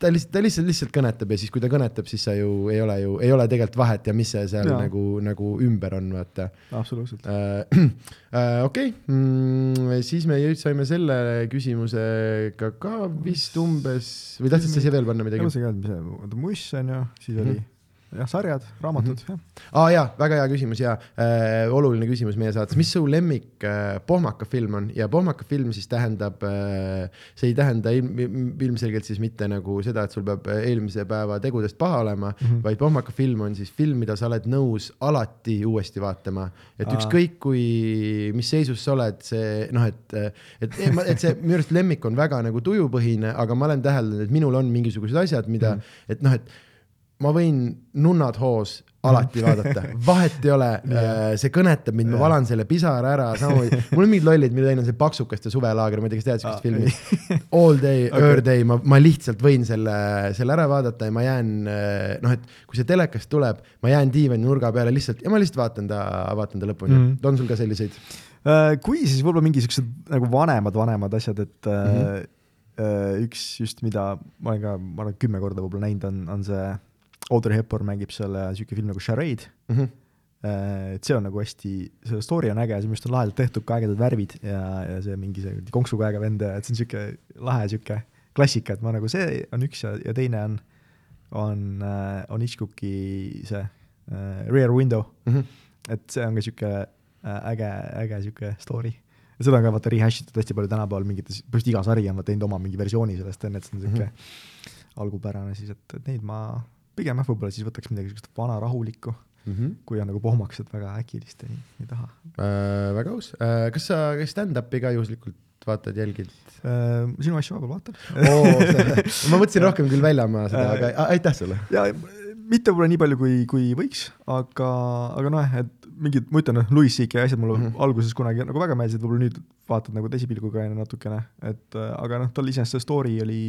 ta lihtsalt, ta lihtsalt, lihtsalt kõnetab ja siis, kui ta kõnetab, siis sa ju ei ole ju, ei ole tegelikult vahet ja mis see seal Jaa. nagu, nagu ümber on, vaata absoluutselt. Äh, okei, siis me saime selle küsimusega ka vist umbes või tahtsid sa siia veel panna ma midagi? mõtlesin ka, et mis see, oota Muss on ju, siis oli jah, sarjad, raamatud Mhm. jah. aa jaa, väga hea küsimus ja äh, oluline küsimus meie saates, mis su lemmik äh, pohmaka film on ja pohmaka film siis tähendab äh,, see ei tähenda ilm, ilmselgelt siis mitte nagu seda, et sul peab äh, eelmise päeva tegudest paha olema mm. -hmm. vaid pohmaka film on siis film, mida sa oled nõus alati uuesti vaatama. et ükskõik kui, mis seisus sa oled, see noh, et, et, et see minu arust lemmik on väga nagu tujupõhine, aga ma olen täheldanud, et minul on mingisugused asjad, mida mm. -hmm. et noh, et ma võin nunnad hoos alati vaadata, vahet ei ole Jaa. see kõnetab mind, ma valan selle pisara ära, samamoodi, mul on mingid lollid, mille teine on see Paksukaste suvelaager, ma ei tea, kas tead siukest filmi. All day okay. Okei. öör day, ma, ma lihtsalt võin selle, selle ära vaadata ja ma jään noh, et kui see telekast tuleb, ma jään diivani nurga peale lihtsalt ja ma lihtsalt vaatan ta, vaatan ta lõpuni mm. -hmm. on sul ka selliseid? Äh, kui, siis võib-olla mingi siuksed nagu vanemad, vanemad asjad, et mm. -hmm. üks just, mida ma olen ka, ma arvan, kümme korda võib-olla näinud, on, on see Audrey Hepburn mängib seal siuke film nagu Charade. Mhm. et see on nagu hästi, see story on äge, see minu arust on lahedalt tehtud, ka ägedad värvid ja, ja see mingi see konksuga äge vend et see on siuke lahe siuke klassika, et ma nagu see on üks ja, ja teine on on äh,, on Hitchcocki see äh, Rear Window, mm. -hmm. et see on ka sihuke äge, äge sihuke story. ja seda on ka vaata rehash itud hästi palju tänapäeval mingites, põhimõtteliselt iga sari on teinud oma mingi versiooni sellest, on ju, et see on sihuke mm -hmm. algupärane siis, et, et neid ma pigem jah, võib-olla siis võtaks midagi sihukest vana rahulikku, Mm -hmm. kui on nagu pohmaks, et väga äkilist ei, ei taha äh,. väga aus äh,, kas sa stand-up'i ka juhuslikult vaatad, jälgid äh,. sinu asju vahepeal vaatan ma mõtlesin rohkem küll väljamaa seda, aga Äh, a- aitäh sulle. ja mitte võib-olla nii palju, kui, kui võiks, aga, aga noh, et mingid, ma ütlen, noh, Louis CK asjad mulle mm. -hmm. alguses kunagi nagu väga meeldisid, võib-olla nüüd vaatad nagu teise pilguga ja natukene, et äh, aga noh, tal iseenesest see story oli,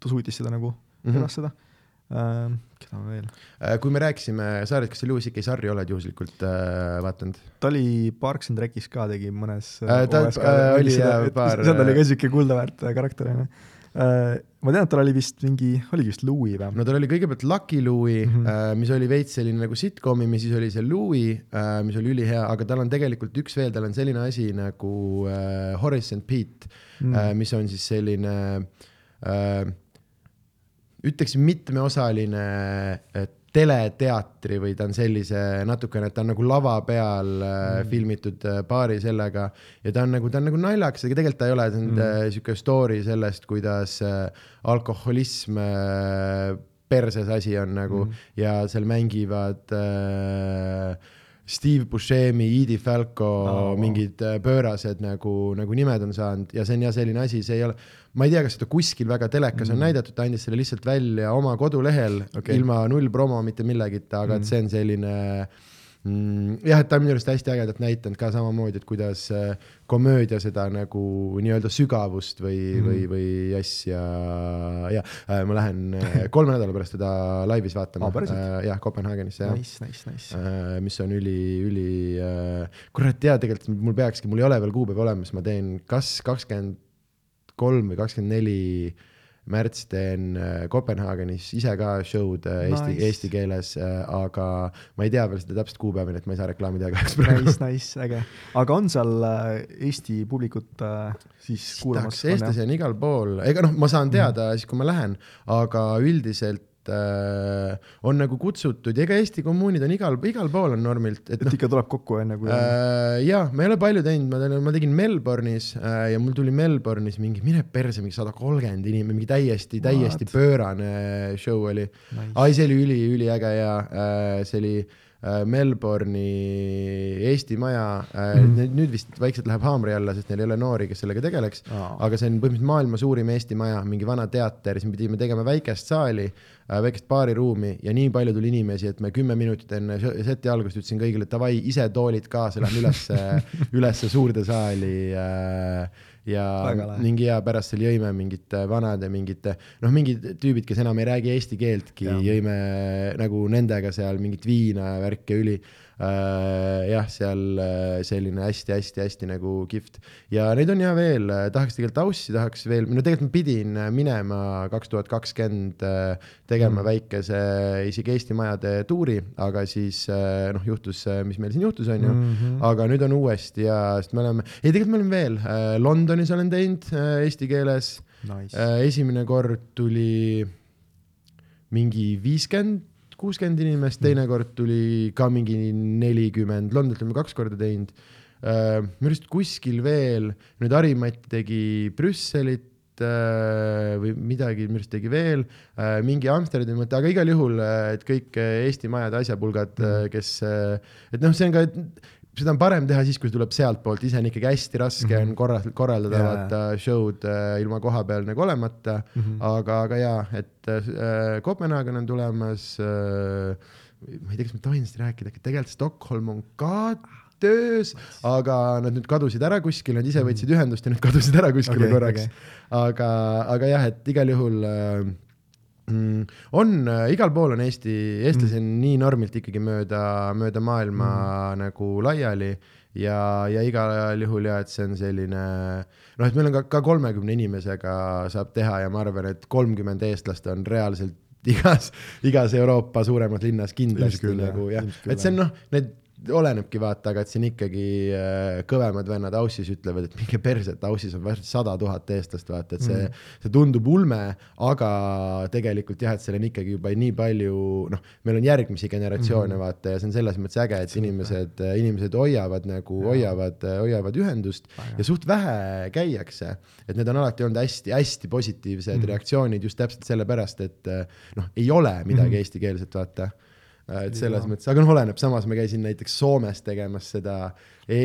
ta suutis seda nagu edastada mm. -hmm. Keda ma veel, Äh, kui me rääkisime sarjast, kas sa Louis CK sarri oled juhuslikult äh, vaadanud? ta oli Parks and Rec'is ka tegi mõnes Äh, ta- OS ka äh, oli jah, paar- seal oli ka siuke kuldaväärt äh, karakter onju. ma tean, et tal oli vist mingi, oligi vist Louis või? no tal oli kõigepealt Lucky Louie mm. -hmm. mis oli veits selline nagu sitcom'i, siis oli see Louie, mis oli ülihea, aga tal on tegelikult üks veel, tal on selline asi nagu äh, Horace and Pete mm., äh, mis on siis selline äh, ütleks mitmeosaline äh, teleteatri või ta on sellise natukene, et ta on nagu lava peal mm. filmitud äh, paari sellega ja ta on nagu, ta on nagu naljakas, aga tegelikult ta ei ole, see on mm. sihuke story sellest, kuidas äh, alkoholism äh, perses asi on nagu mm. ja seal mängivad äh, Steve Buscemi, Edie Falco oh, mingid äh, pöörased nagu, nagu nimed on saanud ja see on jah selline asi, see ei ole, ma ei tea, kas seda kuskil väga telekas mm. on näidatud, ta andis selle lihtsalt välja oma kodulehel okay. ilma null promo mitte millegita, aga mm. Et see on selline mm, jah, et ta on minu arust hästi ägedalt näidanud ka samamoodi, et kuidas äh, komöödia seda nagu nii-öelda sügavust või mm., või, või asja ja äh, ma lähen äh, kolme nädala pärast teda laivis vaatama äh, jah, Kopenhaagenisse jah Nice, nice, nice. mis on üli, üli kurat, jaa, tegelikult mul peakski, mul ei ole veel kuupäeva olemas, ma teen kas kakskümmend kolm või kakskümmend neli märts teen äh, Kopenhaagenis ise ka show'd äh, eesti Nice. nice., eesti keeles äh,, aga ma ei tea veel seda täpset kuupäeva, nii et ma ei saa reklaami teha kahjuks praegu. Nice, nice, äge. aga on seal Eesti publikut siis kuulamas? eestlasi on igal pool, ega noh, ma saan teada mm. siis, kui ma lähen, aga üldiselt äh, on nagu kutsutud ja ega Eesti kommuunid on igal, igal pool on normilt, et et noh, ikka tuleb kokku enne, kui äh, jaa, ma ei ole palju teinud, ma tegin, ma tegin Melbourne'is äh, ja mul tuli Melbourne'is mingi, mine perse, mingi sada kolmkümmend inimest, mingi täiesti, täiesti What? pöörane show oli. nice. ai, see oli üli, üliäge ja äh, see oli Melbourne'i Eesti Maja äh, mm., nüüd vist vaikselt läheb haamri alla, sest neil ei ole noori, kes sellega tegeleks Aa. aga see on põhimõtteliselt maailma suurim Eesti maja, mingi vana teater, siis me pidime tegema väikest saali, väikest baariruumi ja nii palju tuli inimesi, et me kümme minutit enne seti algust ütlesin kõigile, et davai, ise toolid kaasa, lähme ülesse, ülesse suurde saali äh, ja mingi ja pärast seal jõime mingite vanade mingite noh, mingid tüübid, kes enam ei räägi eesti keeltki, jõime nagu nendega seal mingit viina ja värke üli äh,. jah, seal äh, selline hästi-hästi-hästi nagu kihvt ja neid on ja veel, tahaks tegelikult Aussi tahaks veel, no tegelikult ma pidin äh, minema kaks tuhat kakskümmend äh, tegema Mm. väikese isegi Eesti majade tuuri, aga siis äh, noh, juhtus, mis meil siin juhtus, onju mm. -hmm. aga nüüd on uuesti ja, sest me oleme, ei tegelikult me oleme veel äh, Londonis olen teinud äh, eesti keeles nice. äh,. esimene kord tuli mingi viiskümmend, kuuskümmend inimest, teine kord tuli ka mingi nelikümmend, Londonit oleme kaks korda teinud äh,. minu arust kuskil veel, nüüd Harimati tegi Brüsselit äh, või midagi minu arust tegi veel äh,, mingi Amsterdami mõte, aga igal juhul, et kõik äh, Eesti majade asjapulgad mm., kes äh,, et noh, see on ka, seda on parem teha siis, kui see tuleb sealtpoolt, ise on ikkagi hästi raske mm -hmm. on korra-, korraldada Jaa. vaata show'd äh, ilma koha peal nagu olemata mm, Mhm. -hmm. aga, aga jaa, et äh, Kopenhaagen on tulemas äh,, ma ei tea, kas ma tohin sellest rääkida, äkki tegelikult Stockholm on ka töös, aga nad nüüd kadusid ära kuskile, nad ise võtsid ühendust ja nüüd kadusid ära kuskile okay, korraks okay.. aga, aga jah, et igal juhul äh, on äh,, igal pool on Eesti, eestlasi on nii normilt ikkagi mööda, mööda maailma mm. nagu laiali ja, ja igal juhul ja, et see on selline noh, et meil on ka, ka kolmekümne inimesega saab teha ja ma arvan, et kolmkümmend eestlast on reaalselt igas, igas Euroopa suuremas linnas kindlasti küll, nagu jah. et see on noh, need olenebki vaata, aga et siin ikkagi äh, kõvemad vennad Aussis ütlevad, et minge perse, et Aussis on varsti sada tuhat eestlast, vaata, et see mm., see tundub ulme, aga tegelikult jah, et seal on ikkagi juba nii palju, noh, meil on järgmisi generatsioone mm. vaata ja see on selles mõttes äge, et inimesed, inimesed hoiavad nagu, hoiavad, hoiavad ühendust ja suht vähe käiakse, et need on alati olnud hästi-hästi positiivsed mm. reaktsioonid just täpselt sellepärast, et noh, ei ole midagi mm. eestikeelset, vaata et selles Jaa. mõttes, aga noh, oleneb, samas ma käisin näiteks Soomes tegemas seda e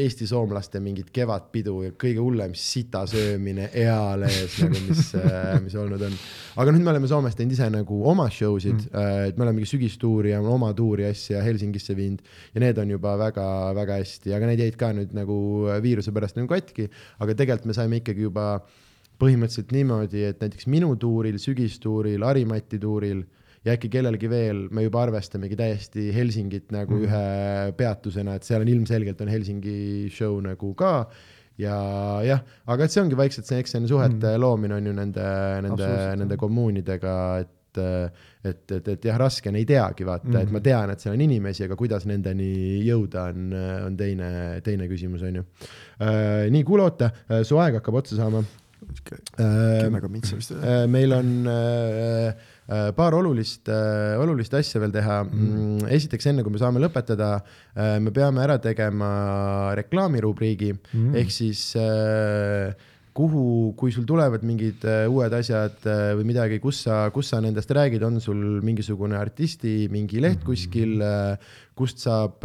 Eesti soomlaste mingit kevadpidu ja kõige hullem sita söömine eales nagu, mis, mis olnud on. aga nüüd me oleme Soomes teinud ise nagu oma show sid mm., et me oleme mingi sügistuuri ja oma tuuri asja Helsingisse viinud ja need on juba väga-väga hästi, aga need jäid ka nüüd nagu viiruse pärast nagu katki, aga tegelikult me saime ikkagi juba põhimõtteliselt niimoodi, et näiteks minu tuuril, sügistuuril, Harimati tuuril ja äkki kellelgi veel me juba arvestamegi täiesti Helsingit nagu mm. ühe peatusena, et seal on ilmselgelt on Helsingi show nagu ka ja jah, aga et see ongi vaikselt see, eks see on suhete mm. loomine on ju nende, nende nende kommuunidega, et et, et, et jah, raske on, ei teagi vaata mm, -hmm. et ma tean, et seal on inimesi, aga kuidas nendeni jõuda, on, on teine, teine küsimus, on ju. nii, kuule, oota, su aeg hakkab otsa saama. kümme komintsi vist või? Äh, meil on äh, äh, paar olulist, olulist asja veel teha mm.. esiteks, enne kui me saame lõpetada, me peame ära tegema reklaamirubriigi mm. ehk siis äh, kuhu, kui sul tulevad mingid äh, uued asjad äh, või midagi, kus sa, kus sa nendest räägid, on sul mingisugune artisti mingi leht kuskil, kust saab,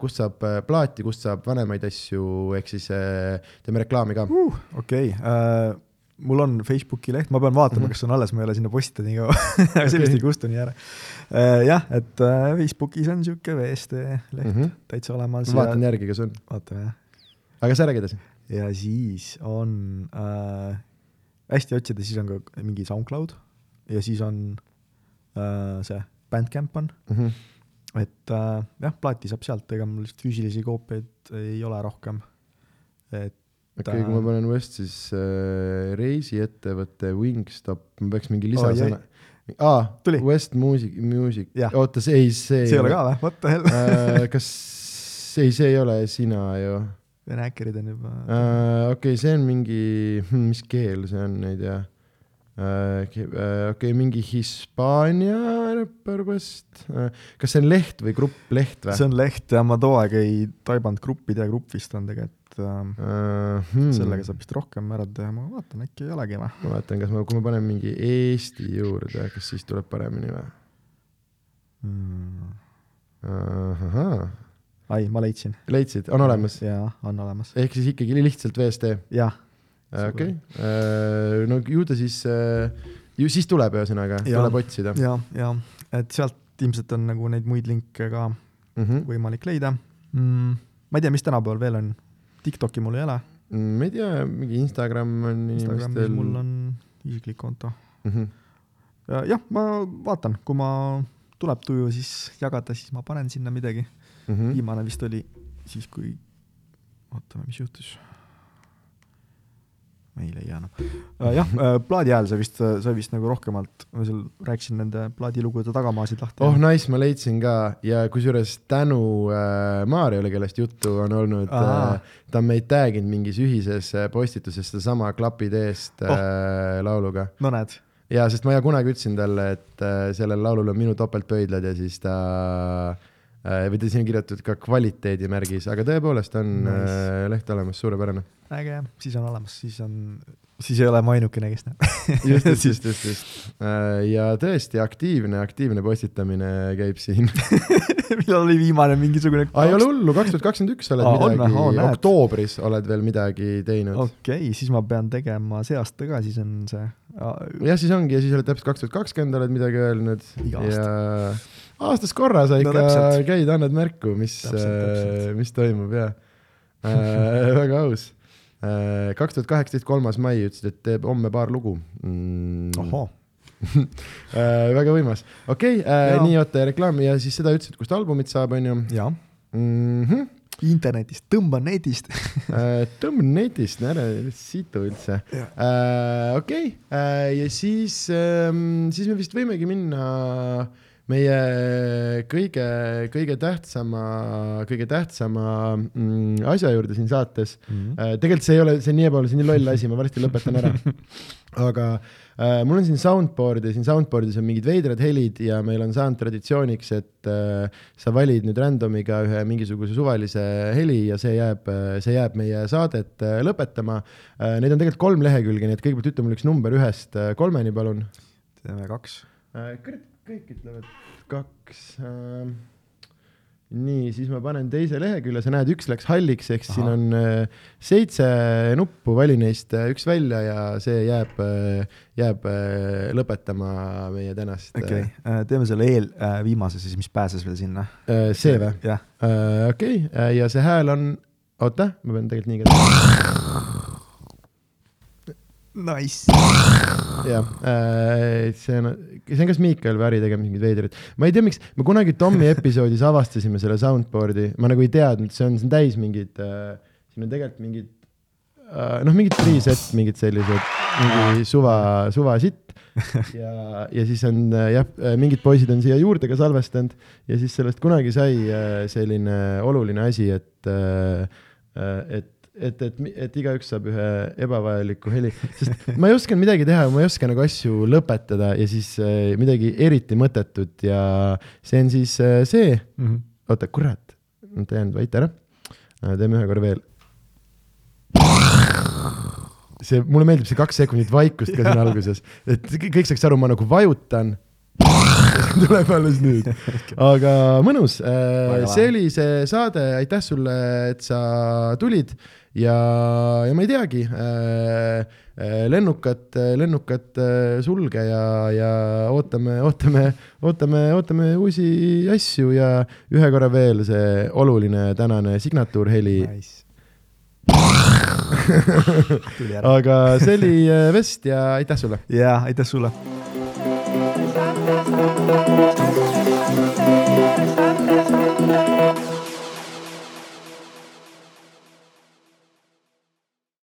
kust saab äh, plaati, kust saab vanemaid asju, ehk siis äh, teeme reklaami ka. uh,. okei okay. uh,, mul on Facebooki leht, ma pean vaatama mm, -hmm. kas see on alles, ma ei ole sinna postitanud nii kaua aga see vist ei kustu nii ära uh,. jah, et uh, Facebookis on siuke VST leht mm. -hmm. täitsa olemas. vaatan järgi, kas on. vaatame jah. aga sa räägi edasi. ja siis on äh,, hästi otsida, siis on ka mingi SoundCloud ja siis on äh, see Bandcamp on, Mhm. et äh, jah, plaati saab sealt, ega mul lihtsalt füüsilisi koopiaid ei ole rohkem. et okei okay,, kui ma panen West, siis äh, reisiettevõte Wingstop, ma peaks mingi lisasõna. aa Tuli., West Music, Music oota, see ei, see see ei ole ka või, what the hell äh,. kas, ei, see ei ole sina ju Vene häkkerid on juba äh,. okei okay,, see on mingi, mis keel see on, ei tea äh,. okei okay,, mingi Hispaania räppar vist äh,. kas see on leht või grupp, leht või see on leht ja ma too aeg ei taibanud gruppi, tea grupp vist on tegelikult äh,, äh, hmm. sellega saab vist rohkem ära teha, ma vaatan, äkki ei olegi või ma vaatan, kas ma, kui ma panen mingi Eesti juurde, kas siis tuleb paremini või? mm.? ahahah, ai, ma leidsin. leidsid, on olemas? jaa, on olemas. ehk siis ikkagi lihtsalt VST, jah, okei. no ju ta siis, ju siis tuleb ühesõnaga, Jaa. tuleb otsida ja, ja et sealt ilmselt on nagu neid muid linke ka mm. -hmm. võimalik leida mm,. ma ei tea, mis tänapäeval veel on. TikTok'i mul ei ole, ma ei tea, mingi Instagram on Instagramis inimestel. mul on isiklik konto. mm. -hmm. jah, ma vaatan, kui ma tuleb tuju, siis jagada, siis ma panen sinna midagi Mm mm.. -hmm. viimane vist oli siis, kui, ootame, mis juhtus. Ei leia enam. jah, plaadi hääl sa vist, sa vist nagu rohkemalt, ma seal rääkisin nende plaadilugude tagamaasid lahti. oh nice, ma leidsin ka ja kusjuures tänu äh, Maarjale, kellest juttu on olnud äh,, ta on meid tag inud mingis ühises äh, postituses sedasama Klapid eest äh, oh. lauluga no näed, ja sest ma ja kunagi ütlesin talle, et äh, sellel laulul on minu topeltpöidlad ja siis ta äh, või ta siin on kirjutatud ka kvaliteedimärgis, aga tõepoolest on Nice. nice. äh, leht olemas, suurepärane. äge, siis on olemas, siis on, siis ei ole ma ainukene, kes näeb. just, just, just, just, just. ja tõesti aktiivne, aktiivne postitamine käib siin. millal oli viimane mingisugune aa, ei ole hullu, kaks tuhat kakskümmend üks oled Aa, midagi näed. oktoobris oled veel midagi teinud. okei okay,, siis ma pean tegema see aasta ka, siis on see jah, siis ongi ja siis oled täpselt kaks tuhat kakskümmend oled midagi öelnud Iga ja aastas korra sa ikka no, täpselt. käid, annad märku, mis, täpselt. mis toimub ja äh, väga aus. kaks tuhat kaheksateist, kolmas mai ütlesid, et teeb homme paar lugu mm.. ohoo, Äh, väga võimas, okei okay, äh, nii oota reklaami ja siis seda ütlesid, kust albumit saab, onju jaa, mm. -hmm. internetist, tõmban netist. tõmban netist, ära situ üldse. okei, ja siis, siis me vist võimegi minna, meie kõige, kõige tähtsama, kõige tähtsama mm, asja juurde siin saates mm. -hmm. tegelikult see ei ole, see on nii ebaoluline, see on nii loll asi, ma varsti lõpetan ära. aga äh, mul on siin soundboard ja siin soundboard'is on mingid veidrad helid ja meil on saanud traditsiooniks, et äh, sa valid nüüd random'iga ühe mingisuguse suvalise heli ja see jääb, see jääb meie saadet äh, lõpetama äh,. Neid on tegelikult kolm lehekülge, nii et kõigepealt ütle mulle üks number ühest äh, kolmeni, palun. teeme kaks äh,. Kõik ütlevad kaks äh, nii, siis ma panen teise lehekülje, sa näed, üks läks halliks, ehk siin on äh, seitse nuppu, vali neist äh, üks välja ja see jääb äh,, jääb äh, lõpetama meie tänast. okei okay. äh,, teeme selle eel äh, viimase siis, mis pääses veel sinna äh,. see või? jah äh,. okei okay. äh,, ja see hääl on, oota, ma pean tegelikult nii ka Nice. Jah. Äh,, see on, see on kas Miikal või Harri tegemas mingid veidrad, ma ei tea, miks, me kunagi Tommi episoodis avastasime selle soundboard'i, ma nagu ei teadnud, see on, see on täis mingid äh,, siin on tegelikult mingid äh, noh, mingid preset, mingid sellised, mingi suva, suva sitt. Ja, ja siis on äh, jah, mingid poisid on siia juurde ka salvestanud. Ja siis sellest kunagi sai äh, selline oluline asi, et äh, et et, et, et igaüks saab ühe ebavajaliku heli, sest ma ei osanud midagi teha, ma ei oska nagu asju lõpetada ja siis äh, midagi eriti mõttetut ja see on siis äh, see mm. -hmm. oota, kurat, ma teen vait ära. Äh, teeme ühe korra veel. see, mulle meeldib see kaks sekundit vaikust ka siin alguses, et kõik saaks aru, ma nagu vajutan tuleb alles nüüd. aga mõnus, äh, see oli see saade, aitäh sulle, et sa tulid ja, ja ma ei teagi äh,, äh lennukat, lennukat äh, sulge ja, ja ootame, ootame, ootame, ootame uusi asju ja ühe korra veel see oluline tänane signatuurheli nice. aga see oli äh, Vest ja aitäh sulle! jaa, aitäh sulle!